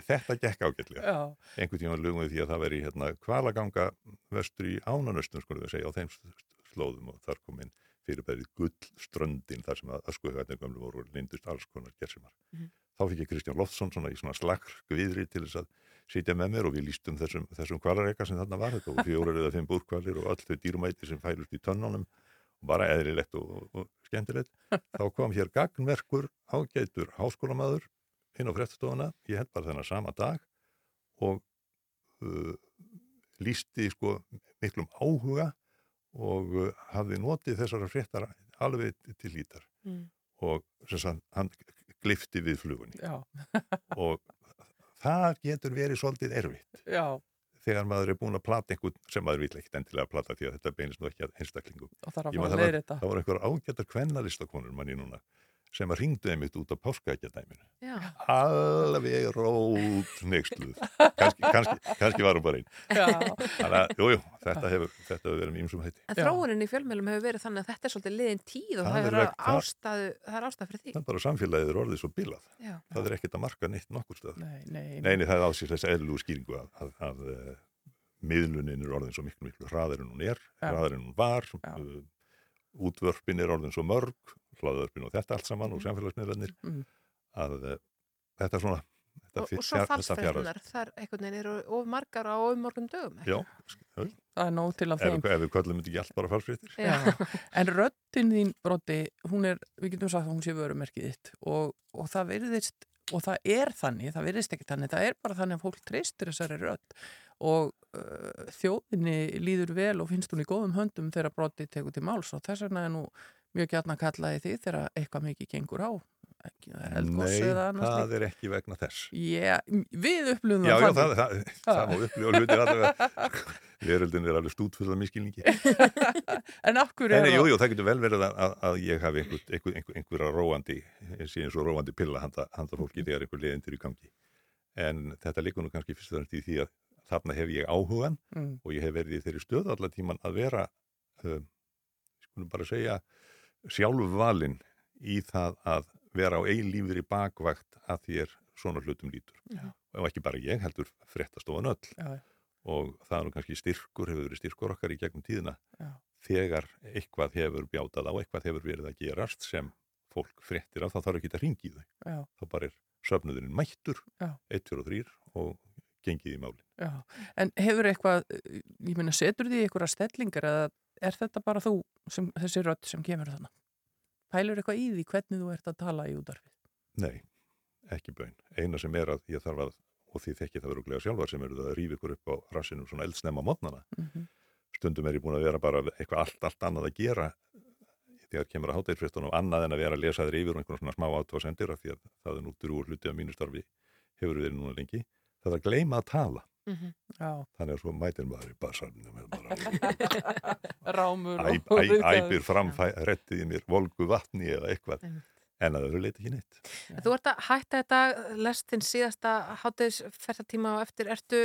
þetta gekk ágætlega. Einhvern tíma lögum við því að það veri hérna kvalaganga vestur í ánanöstum skulum við segja á þeim slóðum og þar kom inn fyrirbærið gullströndin þar sem að öskuhaugarnir gömlu voru lindust alls konar gersimar. Mhm. Þá fikk ég Kristján Loftsson svona í svona slagr viðri til þess að sitja með mér og við lístum þessum, þessum kvalarreika sem þarna var þetta og fjórar eða fimm búrkvalir og öll þau dýrumæti sem fælust í tönnunum og bara eðrilegt og, og, skemmtilegt. [LAUGHS] Þá kom hér gagnverkur ágætur háskólamaður inn á fréttstofuna, ég held bara þennan sama dag og uh, lísti sko miklum áhuga og uh, hafði notið þessara fréttar alveg til lítar Mm. og sem sagt, hann glifti við flugunni [LAUGHS] og það getur verið svolítið erfitt Já. þegar maður er búin að plata einhvern sem maður vil ekkit endilega plata því að þetta beinist nú ekki að einstaklingum. Og það var- einhver ágættar kvennalistakonur manni núna sem að ringdu einmitt út á páskaækjadæminu. Já. Alveg rót nextluð. Kanski, kannski, kannski var hún bara einn. Já. Þannig að, jú, jú, þetta hefur, þetta hefur verið mýmsum hætti. En þróunin í fjölmjölum hefur verið þannig að þetta er svolítið liðin tíð og Það það, er ástæðu, það er ástæðu fyrir því. Það er bara samfélagið er orðið svo bilað. Já. Það er ekkert að marka neitt nokkur stað. Nei, nei, Nei, nei, það er ásýr þess eðlú skýringu að, að, að uh, miðlunin er orðin svo miklu, miklu hraðar en hún er, hraðar en hún var, útvörpin er orðin svo mörg, hlaðvörpin og þetta allt saman og samfélagsmiðlarnir, Mm. að uh, þetta er svona, þetta, Og, og svo það er einhvern veginn eru of margar á of morgum dögum. Já. Það er nóg til af þeim. ef við köllum þetta ekki allt bara falsfréttir. Já. [LAUGHS] En röddin þín, Broddi, hún er, við getum sagt að hún sé vörumerkið þitt og, og það virðist, og það er þannig, það virðist ekki þannig, það er bara þannig að fólk treystir þessari rödd og uh, þjóðinni líður vel og finnst hún í góðum höndum þegar Broddi tekur til máls og þess vegna er nú mjög gætna kallaði því þegar eitthvað mikið gengur á ekki Nei, það er ekki vegna þess. Já, við upplifum Já, það já, það, þannig. það, það má upplifa hluti. [LAUGHS] Veröldin er alveg stútfull af miskilningi. [LAUGHS] En Nei, er það? jú, jú, það getur vel verið að, að, að ég hafi einhver, einhver, einhver, einhverja róandi, eins og róandi pilla handa, handa fólki þegar einhver leiðindir í gangi. En þetta liggur nú kannski fyrst og fremst í því að þarna hef ég áhugan Mm. og ég hef verið í þeirri stöðu allar tíman að vera, um, skulum bara segja, sjálfvalinn í það að vera á eilífur í bakvakt að þér svona hlutum lítur. Já. Og ekki bara ég heldur fréttastofan öll Já, og það er nú kannski styrkur, hefur verið styrkur okkar í gegnum tíðina Já. þegar eitthvað hefur bjátað á, eitthvað hefur verið að gerast sem fólk fréttir af, þá þarf ekki að ringi þau. Já. Þá bara er söfnuðurinn mættur, Já. 1, 2 og 3 og gengið í málinn. Já, en hefur eitthvað, ég meina, setur því einhverja stellingar eða er þetta bara þú, sem, þessi rödd sem kemur þannig? Pælur eitthvað í því hvernig þú ert að tala í útarfið? Nei, ekki bön. Eina sem er að ég þarf að, og því þekki það veruglega sjálfar sem eru það að rífa ykkur upp á rassinum svona eldsnemma mótnana. Mhm. Stundum er ég búin að vera bara eitthvað allt, allt annað að gera þegar kemur að hátæðisfrestunum annað en að vera að lesa þér yfir og einhvern svona smá átvasendir af því að það er nú drúur hluti af mínu starfi hefur verið núna lengi. Það er að gleyma að tala. Mhm. Já. Þannig að svo mætir maður í basarnum [LAUGHS] Rámur og æp, æp, æpir fram, rettiði mér volgu vatni eða eitthvað en að þau leiti ekki neitt En Þú ert að hætta þetta lest þinn síðasta hátegisferðartíma og eftir, ertu,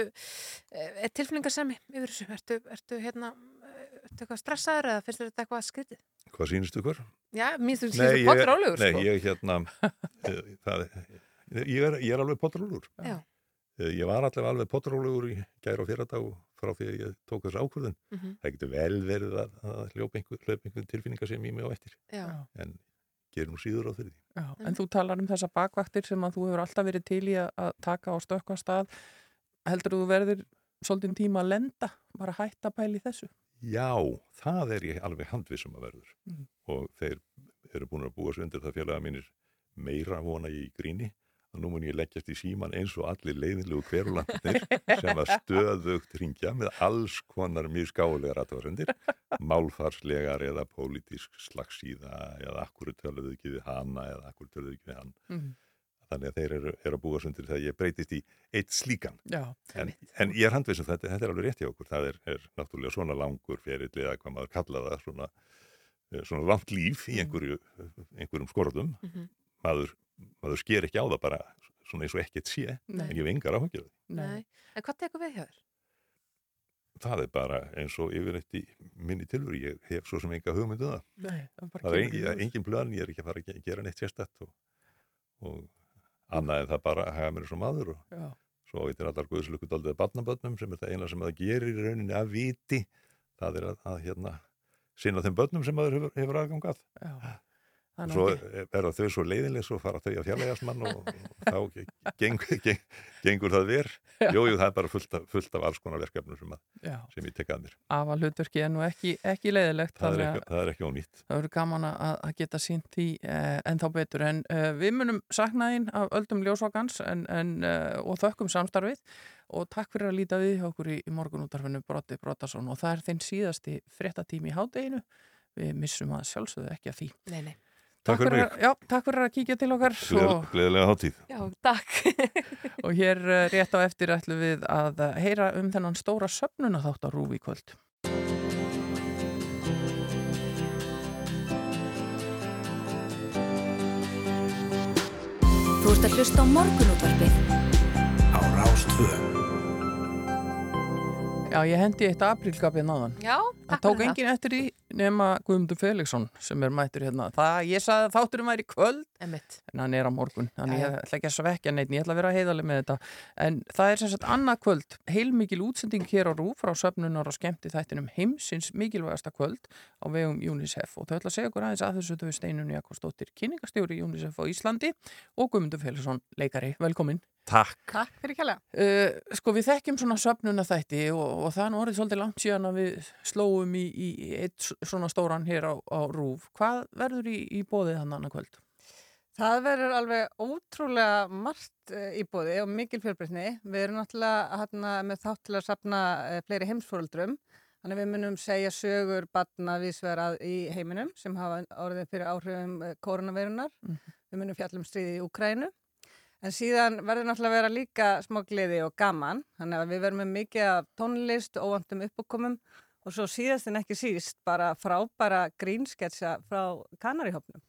eh, er tilfinningarsemi yfir þessu? Ertu, ertu hérna, ertu eitthvað stressaður eða finnst þér þetta eitthvað skrítið? Hvað sýnist ykkur? Já, mér finnst þú Nei, síðan ég- Nei, sko. ég hérna eh, það, ég, er, ég er alveg potrólegur Já. Eh, Ég var allavega alveg potrólegur í gæra og fyrradag frá því að ég tók þessu ákvörðun Mhm. Það getur vel verið að, að hljópa einhver, hljópa einhver tilfinningar sem í mig á eftir Já. en nú síður á því Já, en þú talar um þessa bakvaktir sem að þú hefur alltaf verið til í að, að taka á stökkva stað. Heldur þú verður svolítið tíma að lenda, bara hætta í þessu? Já, það er ég alveg handvissum að verður Mhm. og þeir eru búin að búa sig undir það félaga mínir meira vona ég í gríni og nú mun ég leggjast í síman eins og allir leiðinlegu hverulandir sem að stöðugt ringja með alls konar mjög skálegar aðtöðasendir málfarslegar eða pólitísk slagsíða eða akkur töluðu ekki við hana eða akkur töluðu ekki við hann. Mhm. þannig að þeir eru, eru að búa sig undir það að ég breytist í eitt slíkan. Já, en, en ég er handvissum þetta, þetta er alveg rétt hjá okkur. Það er, er náttúrulega svona langur ferill eða hvað maður kalla það svona, svona langt líf í einhverju, einhverjum skorðum. Mhm. Maður, maður sker ekki á það bara svona eins og ekkert sé Nei. en ég hef engar áhengjur. En hvað tekur við hjá þér? það er bara eins og yfirleitt í minni tilvöru, ég hef svo sem enga hugmyndu það Nei, það bara það er kemur í engin, plön, ég er ekki að fara að ge- gera neitt sérstætt og, og annað en það bara að hafa mér svo maður og Já. svo veitir allar guðslöku daldið barnabönnum sem er það eina sem það gerir í rauninni að viti það er að, að hérna sinna þeim börnum sem maður hefur, hefur aðgangað Já. Og Þannig svo að- verða þau svo leiðileg svo fara þau að fjarlægast mann og, og þá gengur, geng, gengur það ver jújú, jú, það er bara fullt af, fullt af alls konar verkefnum sem, að, sem ég tek að mér Afa hlutverki er nú ekki, ekki leiðilegt. það er þannig að- ekki, það er ekki ónýtt Það verður gaman að, að geta sínt því eh, en þá betur. En eh, við munum sakna þín af öldum ljósvakans en, en, eh, og þökkum samstarfið og takk fyrir að líta við hjá okkur í, í morgunútarfinu Brotti Brottason og það er þinn síðasti fréttatími í hádeginu. Við missum að sjálfsögðu ekki að því. Nei, nei. Takk fyrir mig. já, takk fyrir að kíkja til okkar. Gleð- Gleðilega hátíð Já, takk. [LAUGHS] Og hér eh, rétt á eftir ætlum við að eh, heyra um þennan stóra söfnuna þátt á Rúfi kvöld. Þú ert að hlusta á morgunútvarpið á Rástvö. Já, ég hendi eitt aprílgapið náðan. Já, Það takk tók fyrir enginn eftir því nema Guðmundur Felixson sem er mættur hérna. Það, ég sagði að þátturum væri kvöld Emitt. en hann er á morgun. Þannig ég ætla ekki að svekja neitt, ég ætla að vera heiðaleg með þetta. En það er sem sagt annað kvöld, heilmikil útsending hér á Rúf frá söfnunar og skemmti þættinum heimsins mikilvægasta kvöld á vegum UNICEF og þau ætla að segja okkur aðeins að þessu þau steinunni Jakobsdóttir, Takk. Takk fyrir kjærlega. Uh, sko við þekkjum svona söfnuna þætti og, og það er nú orðið svolítið langt síðan að við slóum í, í eitt svona stóran hér á, á rúf. Hvað verður í, í bóðið hann annað kvöld? Það verður alveg ótrúlega margt eh, í bóði og mikil fjölbreytni. Við erum náttúrulega hérna, með þátt til að sapna eh, fleiri heimsfóröldrum. Þannig við munum segja sögur batna vísverað í heiminum sem hafa orðið fyrir áhrifum eh, koronaveirunar. við munum fjallum stríði í Úkrænu en síðan verður náttúrulega að vera líka smá gleði og gaman þannig að við verðum með mikið af tónlist og óvandum uppákomum og svo síðast en ekki síst bara frábæra grínsketsa frá Kanaríhopnum.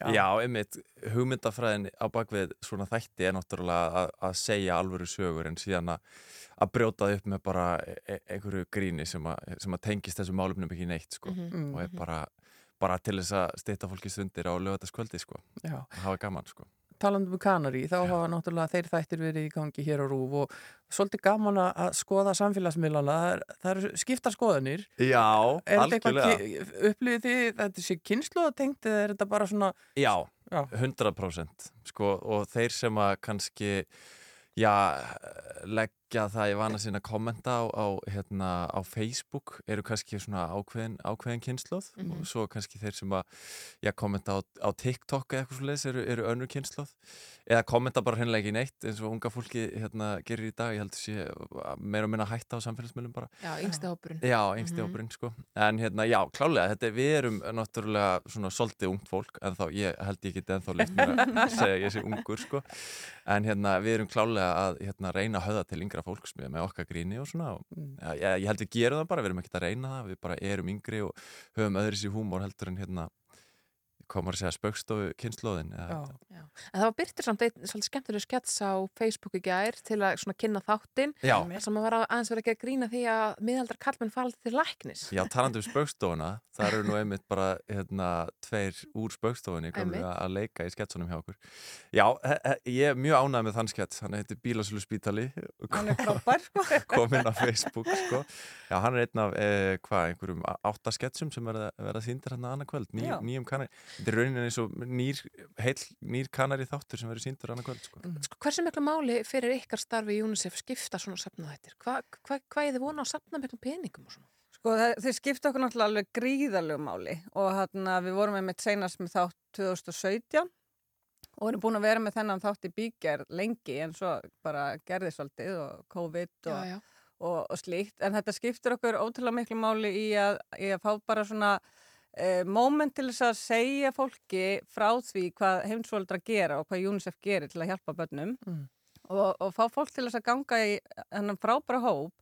Já, Já einmitt, hugmyndafræðin á bakvið svona þætti er náttúrulega að, að segja alvöru sögur en síðan að, að brjóta það upp með bara e e einhverju gríni sem, a, sem að tengist þessu málumnum ekki neitt sko Mm -hmm. og er bara, bara til þess að stýta fólki stundir á lögataskvöldi sko Já. að hafa gaman sko talandum um Kanari, þá Já. hafa náttúrulega þeir þættir verið í gangi hér á Rúf og svolítið gaman að skoða samfélagsmiðlana, það er, það er skipta skoðanir. Já, algjörlega. Upplýðið þið þetta sé kynnslóðatengt eða er þetta bara svona... Já, Já. 100% sko og þeir sem að kannski, já, leggja það í vana sinna að kommenta á, á, hérna, á Facebook eru kannski svona ákveðin, ákveðin kynnslóð mm -hmm. og svo kannski þeir sem að já, kommenta á, á TikTok eða eitthvað slúleis eru, eru önnur kynnslóð eða kommenta bara hennilega ekki neitt eins og unga fólki hérna, gerir í dag, ég held að sé meira og minna hætta á samfélagsmiðlum bara. Já, yngsti hópurinn. Já, Mhm. hópurinn sko. En hérna, já, klálega, þetta, við erum náttúrulega svona svolítið ungt fólk en þá, ég held ég geti ennþá leitt mér að [LAUGHS] segja ég sé ungur sko. En hérna, við erum klálega að hérna, reyna að höfða til yngra fólks með, með okkar gríni og svona og, ja, ég, ég held við gerum það bara, við erum ekkert að reyna það við bara erum yngri og höfum öðris í húmor heldur en hérna komar að segja spöggstofu kynnslóðin Já. Já. En það var byrtir samt einn svolítið skemmtileg skets á Facebook í gær til að svona kynna þáttin Já. þar sem að var aðeins verið að gera grína því að miðaldar kallmenn alltaf til læknis Já, talandi um spöggstofuna, það eru nú einmitt bara hérna, tveir úr Einmitt. að leika í sketsunum hjá okkur. Já, ég er mjög ánægð með þann skets, hann heitir Bílasölu Spítali. Hann er frábær, sko. Kominn á Facebook, sko. Já, hann er einn af, eh, hvað, einhverjum átta sketsum sem verða, þýndir hann annað kvöld, Ný, nýjum kanari. Þetta er og nýr, kanari þáttur sem verður sýndur annað kvöld, sko. Sko, hversu miklu máli fyrir ykkar starfi í UNICEF skipta svona safnaðættir? Hvað hva, hva er þið vona að safna miklu peningum og svona? Sko það, þeir skipta okkur náttúrulega alveg gríðarlegu máli og hérna við vorum með mitt seinast með þátt 2017 og erum búin að vera með þennan þátt í bígerð lengi en svo bara gerði svolítið og COVID og, Já, já. og, og slíkt en þetta skiptur okkur ótrúlega miklu máli í að, í að fá bara svona moment til þess að segja fólki frá því hvað heimsvöldra gera og hvað UNICEF gerir til að hjálpa börnum Mm. og, og fá fólk til þess að ganga í hennan frábæra hóp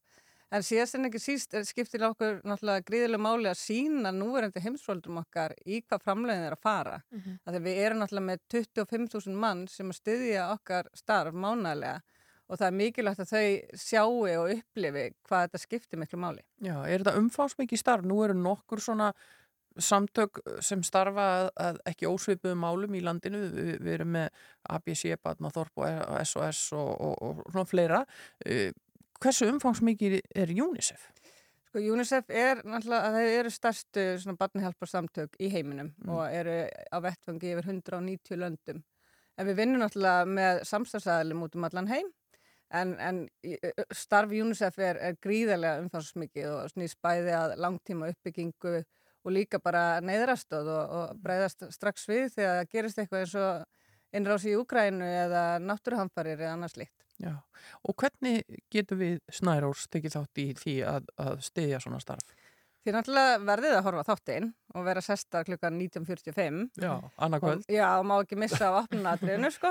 En síðast en ekki síst skiptir okkur náttúrulega gríðilega máli að sína núverandi heimsfóldum okkar í hvað framlegin er að fara. Mm Mhm. -hmm. Við erum náttúrulega með 25.000 mann sem að styðja okkar starf mánælega og það er mikilvægt að þau sjáu og upplifi hvað þetta skiptir miklu máli. Já, er þetta umfásmikið starf? Nú eru nokkur svona samtök sem starfa að, að ekki ósvipuðu málum í landinu. Vi, við erum með ABC, Batnathorp og SOS og, og, og svona fleira. Uh, hversu umfangsmikið er UNICEF? Sko UNICEF er náttúrulega að þau eru stærstu svona barnihjálparsamtök í heiminum Mm. og eru á vettfangi yfir 190 löndum. En við vinnum náttúrulega með samstagsæðilum út um allan heim en, en starf UNICEF er, er gríðarlega umfangsmikið og snýst bæði að langtíma uppbyggingu og líka bara neyðrastöð og, og breyðast strax við þegar það gerist eitthvað eins og innrás í Úgrænu eða náttúruhamfarir eða annars líkt. Já, og hvernig getum við Snærórs tekið þátt í því að, að stiðja svona starf? Því náttúrulega verðið að horfa þáttinn og vera sesta klukkan 19.45. Já, annað kvöld. Og- Já, og má ekki missa á opnunatriðinu, sko.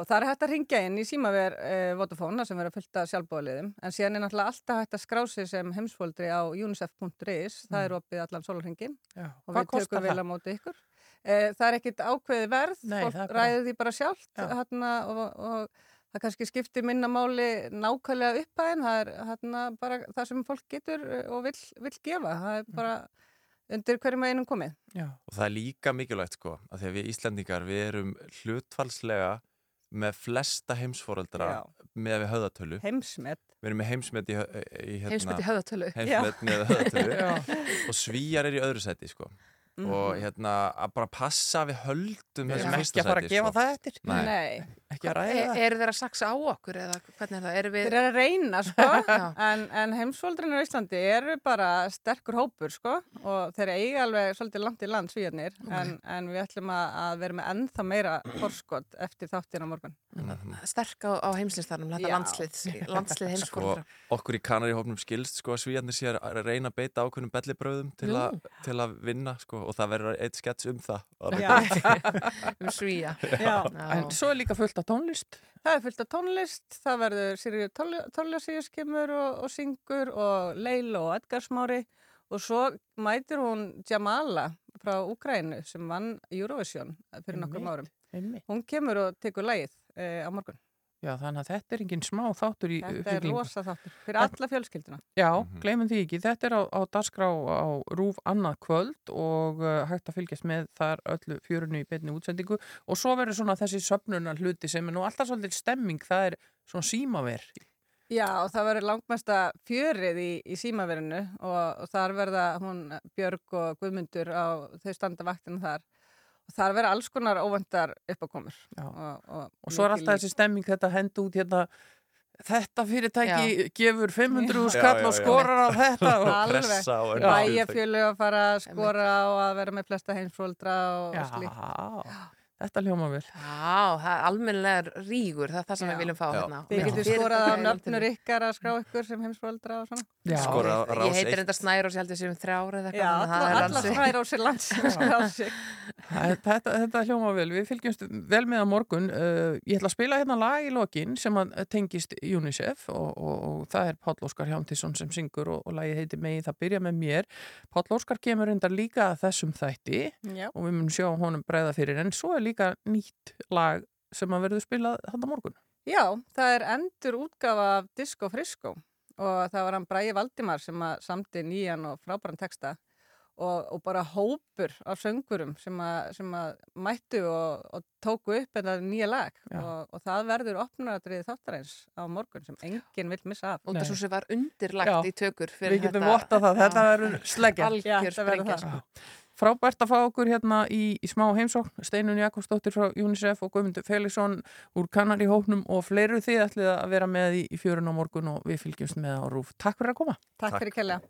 Og það er hægt að ringja inn í símaver uh, Vodafone sem verður að fylta sjálfbóðliðum. En síðan er náttúrulega alltaf hægt að skrá sig sem heimsfóldri á unicef.is. Það er opið allan sólarhingin. Já, Og við tökum vel á móti ykkur. Uh, það er ekkit ákveði verð. Nei, Fólk ræður því bara sjálft. Já. Hérna, og, og það kannski skiptir minna máli nákvæmlega uppæðin. Það er hérna, bara það sem fólk getur uh, og vill, vill gefa. Það er bara undir hverjum einum komið. Já. Og það er líka mikilvægt sko, að því að við Íslandingar, við erum hlutfalslega með flesta heimsforeldra Já. með við höðatölu. Heimsmet. Við erum með heimsmet í, hö- í hérna, Heimsmet í höfðatölu. Heimsmet Já. með höðatölu. [LAUGHS] Og svíjar er í öðru seti sko. Mhm. Og hérna, að bara passa að við höldum Við þessum erum fyrsta ekki að fara að gefa sko. það eftir. Nei. Nei, ekki að ræða Er, það. eru þeir að saksa á okkur eða hvernig er það? Eru við... Þeir eru að reyna, sko, [LAUGHS] Já. en, en heimsvoldrinir á Íslandi eru bara sterkur hópur, sko, og þeir eiga alveg svolítið langt í land svíjarnir, en, en við ætlum að, að vera með ennþá meira forskot eftir þáttin á morgun. Sterk á, á heimslistanum, þetta Já. [LAUGHS] landslið, landslið Sko, heimskóla. okkur í Kanaríhófnum skilst sko að svíjarnir sé að reyna að beita ákveðnum bellibröðum til, að- til að vinna sko og það verður eitt skets um það. [LAUGHS] um svíja. Já. En svo er líka fullt af tónlist. Það er fullt af tónlist, það verður Sirri Tóllasíus kemur og, og syngur og Leila og Edgar Smári og svo mætir hún Jamala frá Úkrænu sem vann Eurovision fyrir nokkrum árum. Hún kemur og tekur lægið e, á morgun. Já, þannig að þetta er engin smá þáttur í Þetta er uppbyggingu. rosa þáttur fyrir alla fjölskylduna. Já, gleymum því ekki. Þetta er á, á dagskrá á Rúf annað kvöld og uh, hægt að fylgjast með þar öllu fjörunu í beinni útsendingu og svo verður svona þessi söfnunar hluti sem er nú alltaf svolítið stemming, það er svona símaver. Já, og það verður langmesta fjörið í, í símaverinu og, og þar verða hún Björg og Guðmundur á þau standa vaktinu þar og þar verða alls konar óvendar uppákomur. Og, og, Og svo er alltaf þessi stemming þetta hendi út hérna Þetta fyrirtæki gefur 500 Já. skall Já, já, og já. skorar á þetta og Alveg, Pressa á önnur bæjarfjölu að fara að skora á að vera með flesta heimsfóldra og, Já, og slíkt. Þetta hljóma vel. Já, það er almennilegar rígur, það er það sem við viljum fá Já. hérna. Getur fyrirtækja skorað á nöfnur ykkar að skrá ykkur sem heimsfóldra og svona. Já. Skorað á Ég Rás heitir 1. enda Snær og ég held ég sem þrjár eða Já, eitthvað. að er alla, alla ansi- fræra á sér lands skrá sig. Þetta, hljóma vel, við fylgjumst vel með á morgun. Uh, ég ætla að spila hérna lag í lokin sem að tengist UNICEF og, og, og það er Páll Óskar Hjántisson sem syngur og, og lagið heiti Megi það byrja með mér. Páll Óskar kemur undar líka að þessum þætti Já. og við munum sjá honum bregða fyrir en svo er líka nýtt lag sem að verður spilað þetta morgun. Já, það er endur útgafa af Disco Frisco og það var hann Bræði Valdimar sem að samti nýjan og frábæran texta og, og bara hópur af söngurum sem að, sem að mættu og, og tóku upp þetta nýja lag og, og það verður opnaratriði þáttaræns á morgun sem enginn vil missa af. Og þessu sem var undirlagt Já. í tökur fyrir Við getum þetta. vottað það, þetta verður sleggja. Algjör þetta sprengja. Frábært að fá okkur hérna í, í smá heimsókn, Steinun Jakobsdóttir frá UNICEF og Guðmundur Felixson úr Kanari hópnum og fleiru þið ætlið að vera með í, í fjörun á morgun og við fylgjumst með á rúf. Takk fyrir að koma. Takk, fyrir kella.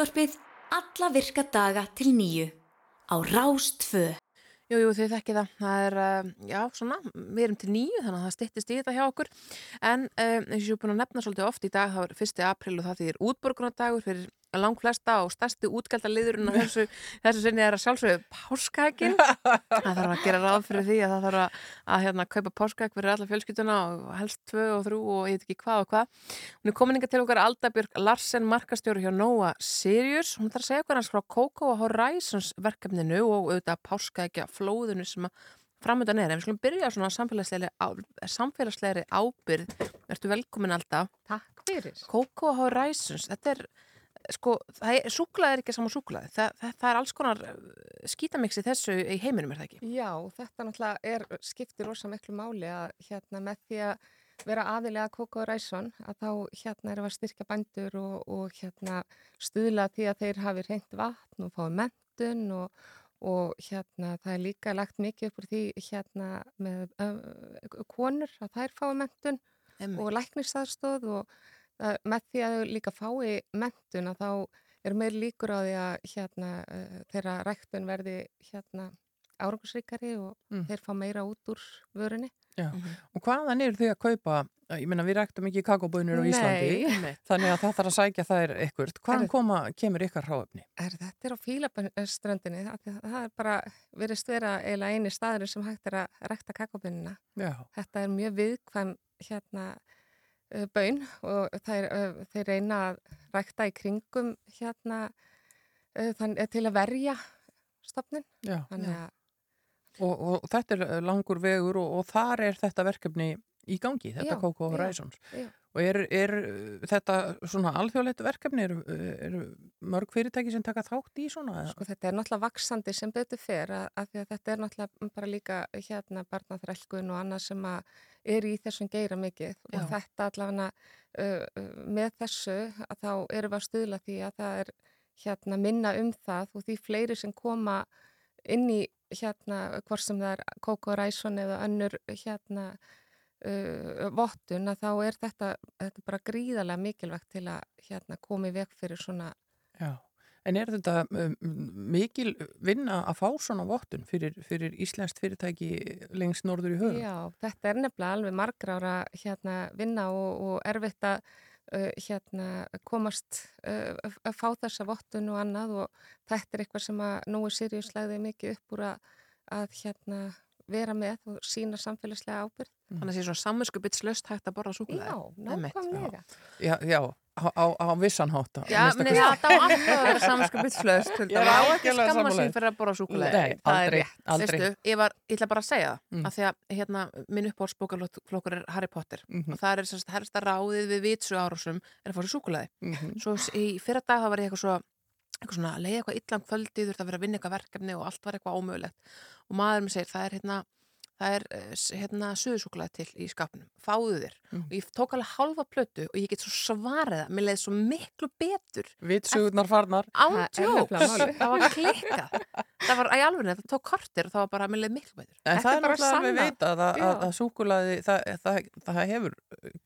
Morgunútvarpið alla virka daga til nýju á Rástfö. Jú, jú, þið þekkið það. Það er, uh, já, svona, við erum til nýju, þannig að það styttist í þetta hjá okkur. En um, eins og ég er búin að nefna svolítið oft í dag, þá er 1. apríl og það þýðir útborgunardagur fyrir lang flesta og stærsti útgjaldaliðurinn á þessu, [LAUGHS] þessu sinni er að sjálfsögðu páskaækin. [LAUGHS] það þarf að gera ráð fyrir því að það þarf að, að hérna, kaupa páskaæk fyrir alla fjölskylduna og helst tvö og þrjú og ég veit ekki hvað og hvað. Hún er kominninga til okkar Aldabjörg Larsen, markastjóri hjá Nóa Sirius. Hún þarf að segja okkur hans frá Coco Horizons verkefninu og auðvitað páskaækja flóðinu sem að framöndan er. En við skulum byrja svona samfélagslegri, á, samfélagslegri ábyrð. Ertu velkomin alltaf. Takk fyrir. Coco Horizons, þetta er sko, súklaði er ekki saman súklaði. Það, það, það er alls konar skítamixi þessu í heiminum, er það ekki? Já, þetta náttúrulega er, skiptir rosa miklu máli að hérna með því að vera aðilega að Coco Ræsson að þá hérna við að styrkja bændur og, og hérna stuðla því að þeir hafi reynd vatn og fái mentun og, og hérna það er líka lagt mikið upp úr því hérna með uh, konur að þær fái mentun Einmitt. og læknistaðstóð og með því að þau líka fái mentun að þá er meir líkur á því að hérna uh, þeirra ræktun verði hérna árangusríkari og Mm. þeir fá meira út úr vörunni. Já, og hvaðan eru þau að kaupa, ég meina við ræktum ekki kakobunir á Íslandi, Nei. [LAUGHS] þannig að það þarf að sækja þær ykkurt. Hvaðan Herðu. koma, kemur ykkar hráöfni? Er, þetta er á Fílaströndinni, það er bara verið vera eiginlega eini staður sem hægt er að rækta kakobunina. Já. Þetta er mjög viðkvæm hérna uh, bön og er, uh, þeir reyna að rækta í kringum hérna uh, þann, eh, til að verja stopnin. Já. Þannig að Og, og þetta er eh, langur vegur og, og þar er þetta verkefni í gangi, þetta Já, Coco já, Horizons. já. Og er, er þetta svona alþjóðleitt verkefni, eru er mörg fyrirtæki sem taka þátt í svona? Sko þetta er náttúrulega vaksandi sem betur fer að, að þetta er náttúrulega bara líka hérna barnaþrælkun og annað sem að er í þessum geira mikið Já. og þetta allavega uh, með þessu að þá erum við að stuðla því að það er hérna minna um það og því fleiri sem koma inn í hérna hvort sem það er Coco Ræson eða önnur hérna uh, vottun að þá er þetta, þetta bara gríðarlega mikilvægt til að hérna komi veg fyrir svona Já, en er þetta um, mikil vinna að fá svona vottun fyrir, fyrir Íslenskt fyrirtæki lengst norður í höfum? Já, þetta er nefnilega alveg margra ára hérna, vinna og, og erfitt að uh, hérna, komast uh, að fá þessa vottun og annað og þetta er eitthvað sem að Nói Sirius lagði mikið upp úr að, að hérna, vera með og sína samfélagslega ábyrgð. Þannig að það sé svona samvinskupitslöst hægt að borða súkulega. Já, nákvæmlega. Já, já, á, á, á vissan hátt. að Já, meni, kosti. það á alltaf að vera samvinskupitslöst. Ég Það á ekki skamma sín fyrir að borða súkulega. Nei, aldrei, aldrei. Veistu, ég, var, ég ætla bara að segja það, Mm. af því að hérna, minn uppáhaldsbókarflokkur er Harry Potter Mhm. og það er semst helsta ráðið við vitsu árásum er að sér súkulega. Mhm. Svo s- í fyrra dag það var ég eitthvað svo eitthvað svona, leiði eitthvað illan kvöldi þurfti að vera að vinna eitthvað verkefni og allt var eitthvað ómögulegt og maður mér segir, það er hérna það er eh, hérna suðusúkulega til í skapnum, fáðu þér Mm. og ég tók alveg halva plötu og ég get svo svarið það, mér leiði svo miklu betur Vitsugurnar farnar. án Það var klikkað það var í alveg, það tók kortir og það var bara, mér leiði miklu betur En Þetta það er bara náttúrulega alveg sannað. vitað að, að, að súkulaði, það, það, það hefur,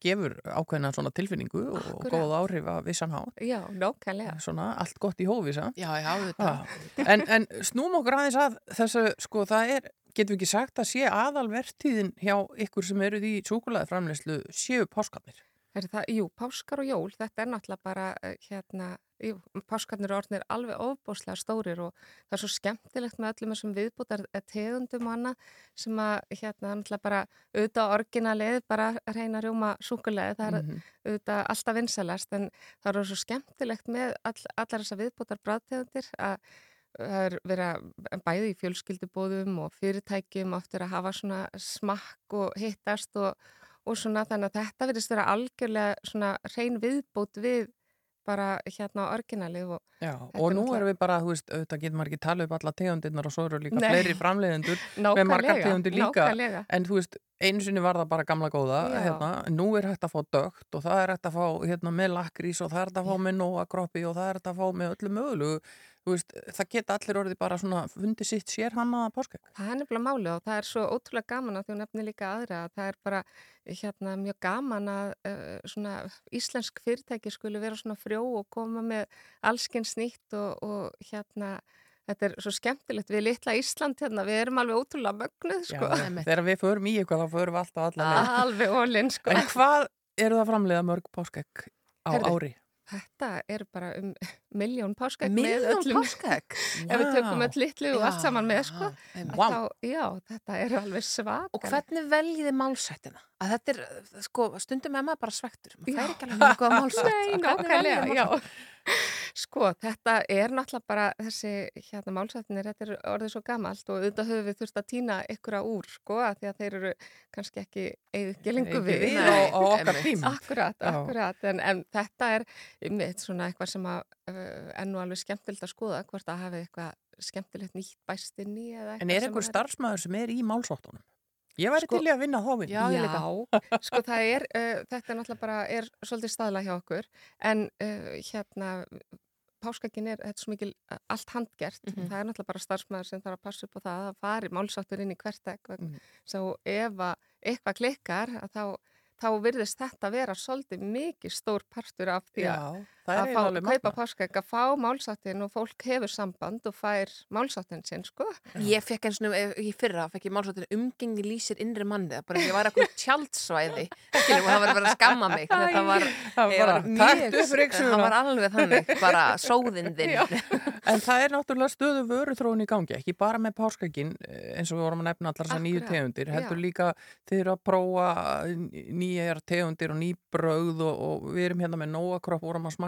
gefur ákveðna svona tilfinningu og Akkúrat. góð áhrif að vissan hátt. Já, nákvæmlega. Svona allt gott í hófisa. já, já, þetta En, en snúm okkur aðeins að þessu, sko, það er, getum við ekki sagt að sé aðalvertíðin hjá ykkur sem eruð í súkulaði framleyslu séu páskarnir. Er það, jú, páskar og jól, þetta er náttúrulega bara uh, hérna jú, páskarnir eru orðnir alveg ofbóslega stórir og það er svo skemmtilegt með öllum þessum viðbútar tegundum og annað sem að hérna náttúrulega bara auðvitað orginalið bara reyna að rjóma súkulega það er Mhm. auðvitað alltaf vinsalast en það eru svo skemmtilegt með all, allar þessar viðbútar bráðtegundir að það er verið að bæði í fjölskyldubóðum og fyrirtækjum oft er að hafa svona smakk og hittast og, og svona þannig að þetta verðist vera algjörlega svona reyn viðbót við bara hérna orginalið og Já, og nú erum við bara, þú veist, auðvitað getur maður ekki tala upp alla tegundirnar og svo eru líka Nei. fleiri framleiðendur [LAUGHS] með margar tegundir líka. nákvæmlega. En þú veist, einu sinni var það bara gamla góða, hérna, nú er hægt að fá dögt og það er hægt að fá hérna, með lakrís og það er hægt að fá með nóa kroppi og það er hægt að fá með öllu mögulegu. Veist, það geta allir orðið bara svona fundið sitt sér hannaða páskegg. Það er nefnilega máli og það er svo ótrúlega gaman að þú nefnir líka aðra að það er bara hérna, mjög gaman að uh, svona íslensk fyrirtæki skuli vera svona frjó og koma með allskins nýtt og, og hérna þetta er svo skemmtilegt við litla Ísland hérna, við erum alveg ótrúlega mögnuð sko. þegar við förum í eitthvað þá förum við alltaf alla leið. Alveg ólinn sko. En hvað eru það að framleiða mörg páskegg á Heyrðu, ári? Þetta er bara um [LAUGHS] miljón með öllum. páskaegg? [LAUGHS] Ef við tökum öll litlu og allt saman með sko. að Þá, já, þetta er alveg svak. Og hvernig veljið þið málsættina? Að þetta er, uh, sko, stundum er maður bara svektur. Maður fær ekki alveg mjög góða [LAUGHS] veljið nákvæmlega, já. [LAUGHS] Sko, þetta er náttúrulega bara þessi, hérna, málsættinir, þetta er orðið svo gamalt og auðvitað höfum við þurft að týna ykkur úr, sko, að því að þeir eru kannski ekki Ekki við. á [LAUGHS] okkar tíma. Akkurat, akkurat, en, en þetta er mitt svona eitthvað sem að uh, er nú alveg skemmtilegt að skoða, hvort að hafi eitthvað skemmtilegt nýtt bæst inn í eða En er einhver starfsmæður sem er í málsóttunum? Ég væri Sko- til að vinna þá vinn. Já, [LAUGHS] sko það er, uh, þetta er náttúrulega bara, er svolítið staðla hjá okkur, en uh, hérna, páskakinn er, þetta er svo mikil allt handgert, Mhm. það er náttúrulega bara starfsmæður sem þarf að passa upp á það að fari málsáttur inn í hvert ekk, mm. svo ef að eitthvað klikkar, að þá, þá virðist þetta vera svolítið mikið stór partur af því Já, að, það að fá, alveg kaupa páskakk, að fá málsáttin og fólk hefur samband og fær málsáttin sinn, sko. Ég fekk eins og í fyrra, fekk ég málsáttin umgengi lýsir innri manni, það bara ég var eitthvað tjaldsvæði, og það var bara að skamma mig, þetta var, Það var ég var ryksugur það var alveg þannig, bara sóðinn þinn. [LAUGHS] En það er náttúrulega stöðu vöruþróun í gangi, ekki bara með páskakinn eins og við vorum að nefna allar þessar nýju tegundir, heldur já. líka þeir að prófa nýjar tegundir og ný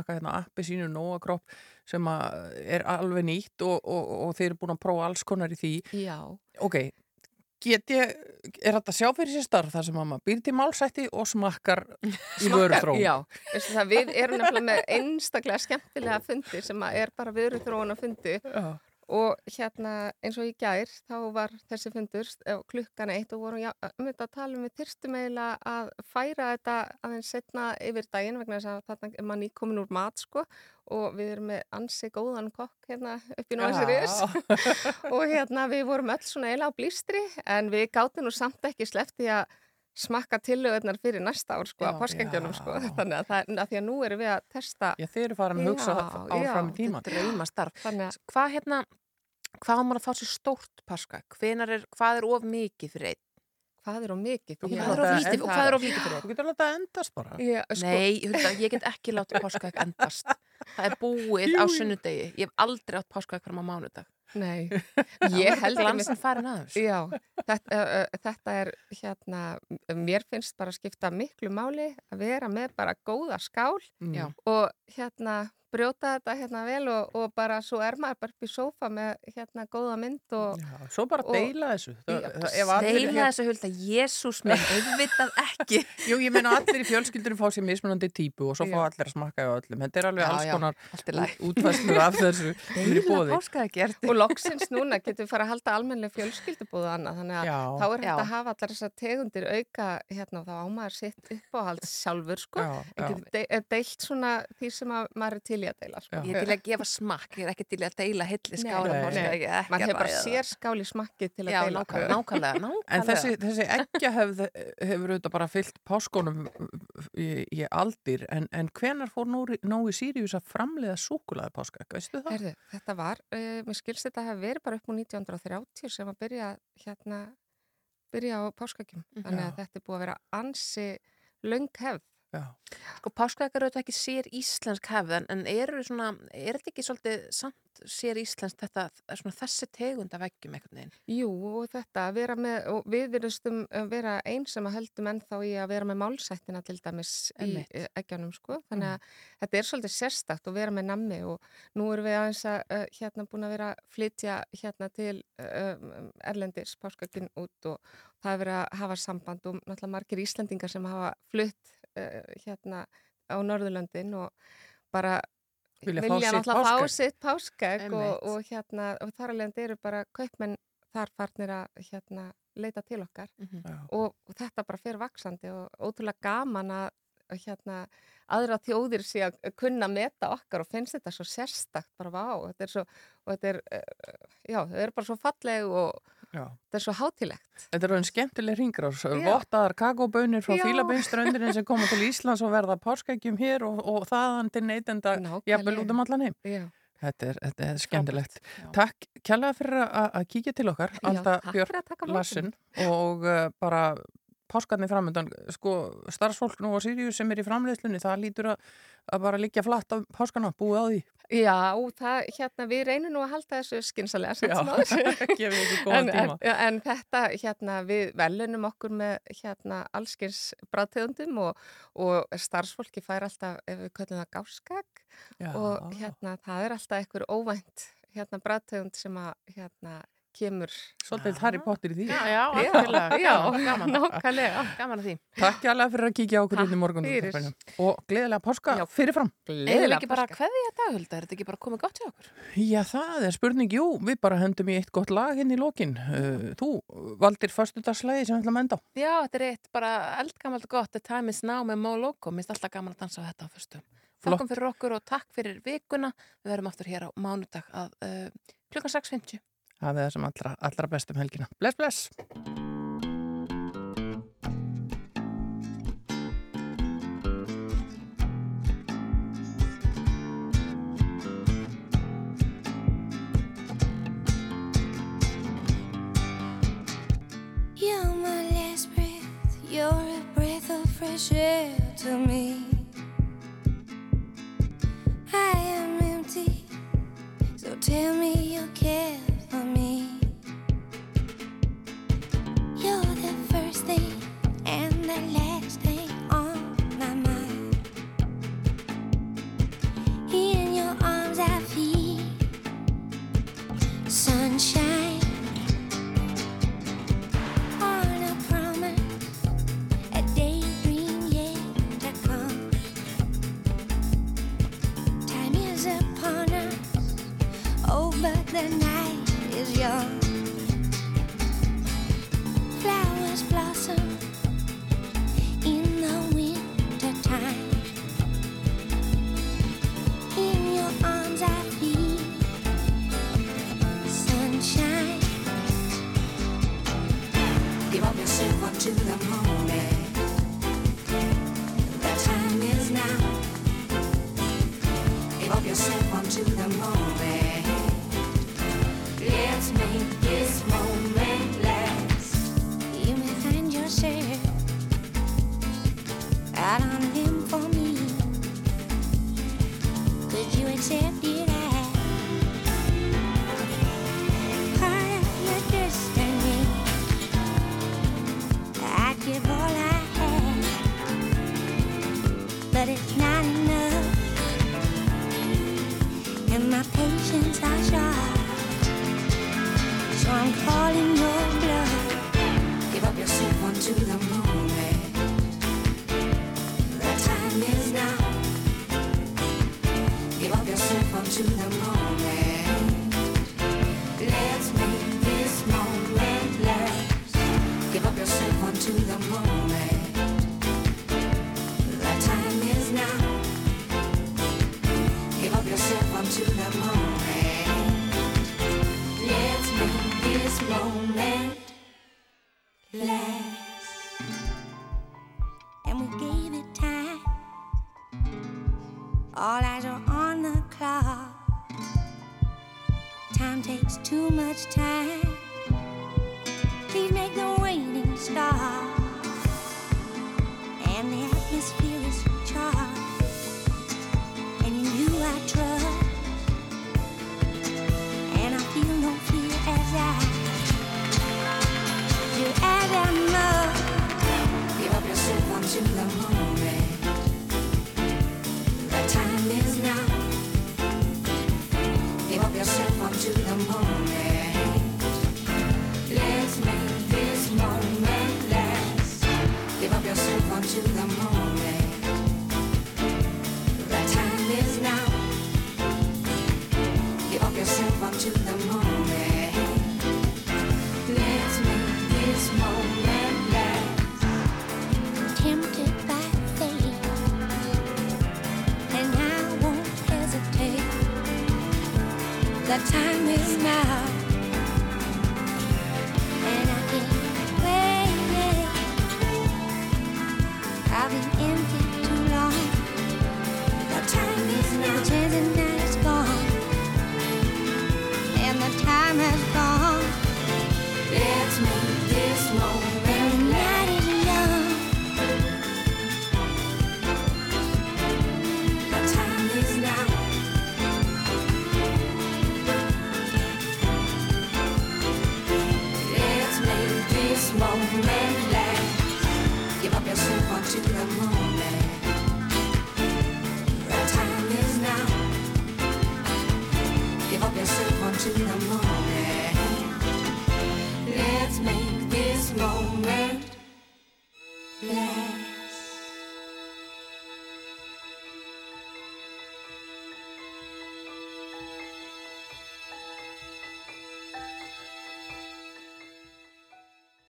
hérna smakka hérna appi sínu Nóakropp sem er alveg nýtt og, og, og þeir eru búin að prófa alls konar í því. Já. Ok, get ég, er þetta sjá fyrir sér starf þar sem að maður býr til málsætti og smakkar í [LAUGHS] vöruþróun? Já, það, við erum nefnilega með einstaklega skemmtilega fundi sem er bara vöruþróun að fundi Já. Og hérna eins og í gær þá var þessi fundur eh, klukkan eitt og vorum um þetta að tala um við þyrstum eiginlega að færa þetta aðeins setna yfir daginn vegna þess að þarna er mann íkomin úr mat sko og við erum með ansi góðan kokk hérna upp í Nóðsirjus [LAUGHS] og hérna við vorum öll svona eiginlega á blístri en við gátum nú samt ekki sleppti að smakka tillögurnar fyrir næsta ár sko, Já, að páskengjónum sko, [LAUGHS] þannig að, það, að því að nú erum við að testa Já, þeir eru farin að hugsa áfram í er draumastarf. Þannig að Hvað hérna, hvað á maður að fá sér stórt páska? Er, hvað er of mikið fyrir einn? hvað er of mikið? Þú Já, Hvað er of það- lítið, og hvað er of lítið fyrir Þú einn? getur látað endast bara. Já, sko, Nei, hulda, ég get ekki látið páskaegg endast. Það er búið á sunnudegi. Ég hef aldrei átt páskaegg fram á mánudag. Nei, [LAUGHS] Ég held held glansin farin aðeins. Já, þetta, uh, þetta er hérna, mér finnst bara að skipta miklu máli að vera með bara góða skál Já. og hérna brjóta þetta hérna vel og, og bara svo er maður bara upp í sófa með hérna góða mynd og Já, svo bara deila þessu. Það, það, ef allir- Deila þessu hulda, Jésús minn, auðvitað ekki. [LAUGHS] Jú, ég meina allir í fjölskyldunum fá sér mismunandi típu og svo fá allir að smakka á öllum. Þetta er alveg Já, alls konar allt útfæslur af þessu sem er í Deila bóði. og loksins [LAUGHS] núna getum við fara að halda almennileg fjölskyldubúðu annað þannig að Já. þá er hægt að hafa allar þessar tegundir auka hérna og þá ámaður sitt uppáhald sjálfur sko já. getur de deilt svona því sem að maður er til í að deila sko. Ég er til að gefa smakk, ég er ekki til að deila hilli skála ekki maður hefur bara sér skál í smakki til að Já, deila nákvæmlega, nákvæmlega, [LAUGHS] nákvæmlega. En þessi, þessi eggjahefð hefur auðvitað bara fyllt páskonum í, í aldir. En, en hvenar fór Nói Sirius að framleiða súkulaði páskaegg, veistu það? Herðu, þetta var, uh, mér skilst þetta að hafa verið bara upp úr 1930 sem að byrja hérna, byrja á páskakjum þannig að þetta er búið að vera ansi löng hefð Já. Sko páskaegg eru þetta ekki sér íslensk hefð en, eru svona, er þetta ekki svolítið samt sér íslensk þetta, svona þessi tegund af veggjum einhvern veginn? Jú, og þetta, að vera með, og við virðumstum að vera eins sem að heldum ennþá í að vera með málsættina til dæmis Einmitt. í eggjanum, sko. Þannig að þetta er svolítið sérstakt að vera með nammi og nú erum við aðeins að uh, hérna búin að vera að flytja hérna til uh, Erlendis páskagginn út og það er verið að hafa samband og náttúrulega margir Íslendingar sem hafa flutt hérna á Norðurlöndin og bara Vilja vilja náttúrulega fá sitt páskaegg og, og hérna og þar alveg eru bara kaupmenn þar farnir að hérna leita til okkar Mhm. Já. og, og þetta bara fer vaksandi og ótrúlega gaman að hérna aðra þjóðir sé að kunna meta okkar og finnst þetta svo sérstakt bara vá, þetta er svo og þetta er, uh, já, þetta er bara svo falleg og. Þetta er svo hátilegt Þetta er raun skemmtileg ringrás, Já. vottaðar kakóbönir frá Já. fílabeinströndurinn sem koma til Íslands og verða páskækjum hér og, og þaðan til neytenda jafnvel út um allan heim. Þetta er, þetta er skemmtilegt. Já. Takk kjærlega fyrir að kíkja til okkar, Alda móti Lassin og uh, bara páskarnir framöndan, sko starfsfólk nú á Sirius sem er í framleiðslunni, það lítur að, að bara liggja flatt á páskana, búið á því. Já, það, hérna, við reynum nú að halda þessu skynsalega samt Já, [LAUGHS] gefið ekki góðan en, tíma. En, en þetta, hérna, við velunum okkur með, hérna, allskins bráðtegundum og, og starfsfólki fær alltaf, ef við köllum það gáskag Já. og hérna, það er alltaf einhver óvænt, hérna, bráðtegund sem að, hérna, kemur. Svolítið Harry Potter í því. Já, já, algjörlega, Já, gaman, gaman. nákvæmlega. Gaman að því. Takk kjærlega fyrir að kíkja á okkur inn í morgun fyrir. og gleðilega páska fyrirfram. Eða við ekki bara kveðja daghulda, er þetta ekki bara komið gott hjá okkur? Já, það er spurning, jú, við bara hendum í eitt gott lag inn í lokin. Uh, þú valdir föstudagslægi sem við ætlum að enda á. Já, þetta er eitt bara eldgamalt gott The Time is Now með Mo Loco, minnst alltaf gaman að dansa á þetta á. Flott. Takkum fyrir okkur og takk fyrir vikuna. Við verum aftur hér á mánudag að uh, klukkan 6.50. Er það sem allra, allra best um helgina. Bless, bless! Fresh air to me. I am empty, so tell me you care for me. You're the first thing and the last thing on my mind. In your arms I feel sunshine. 自由。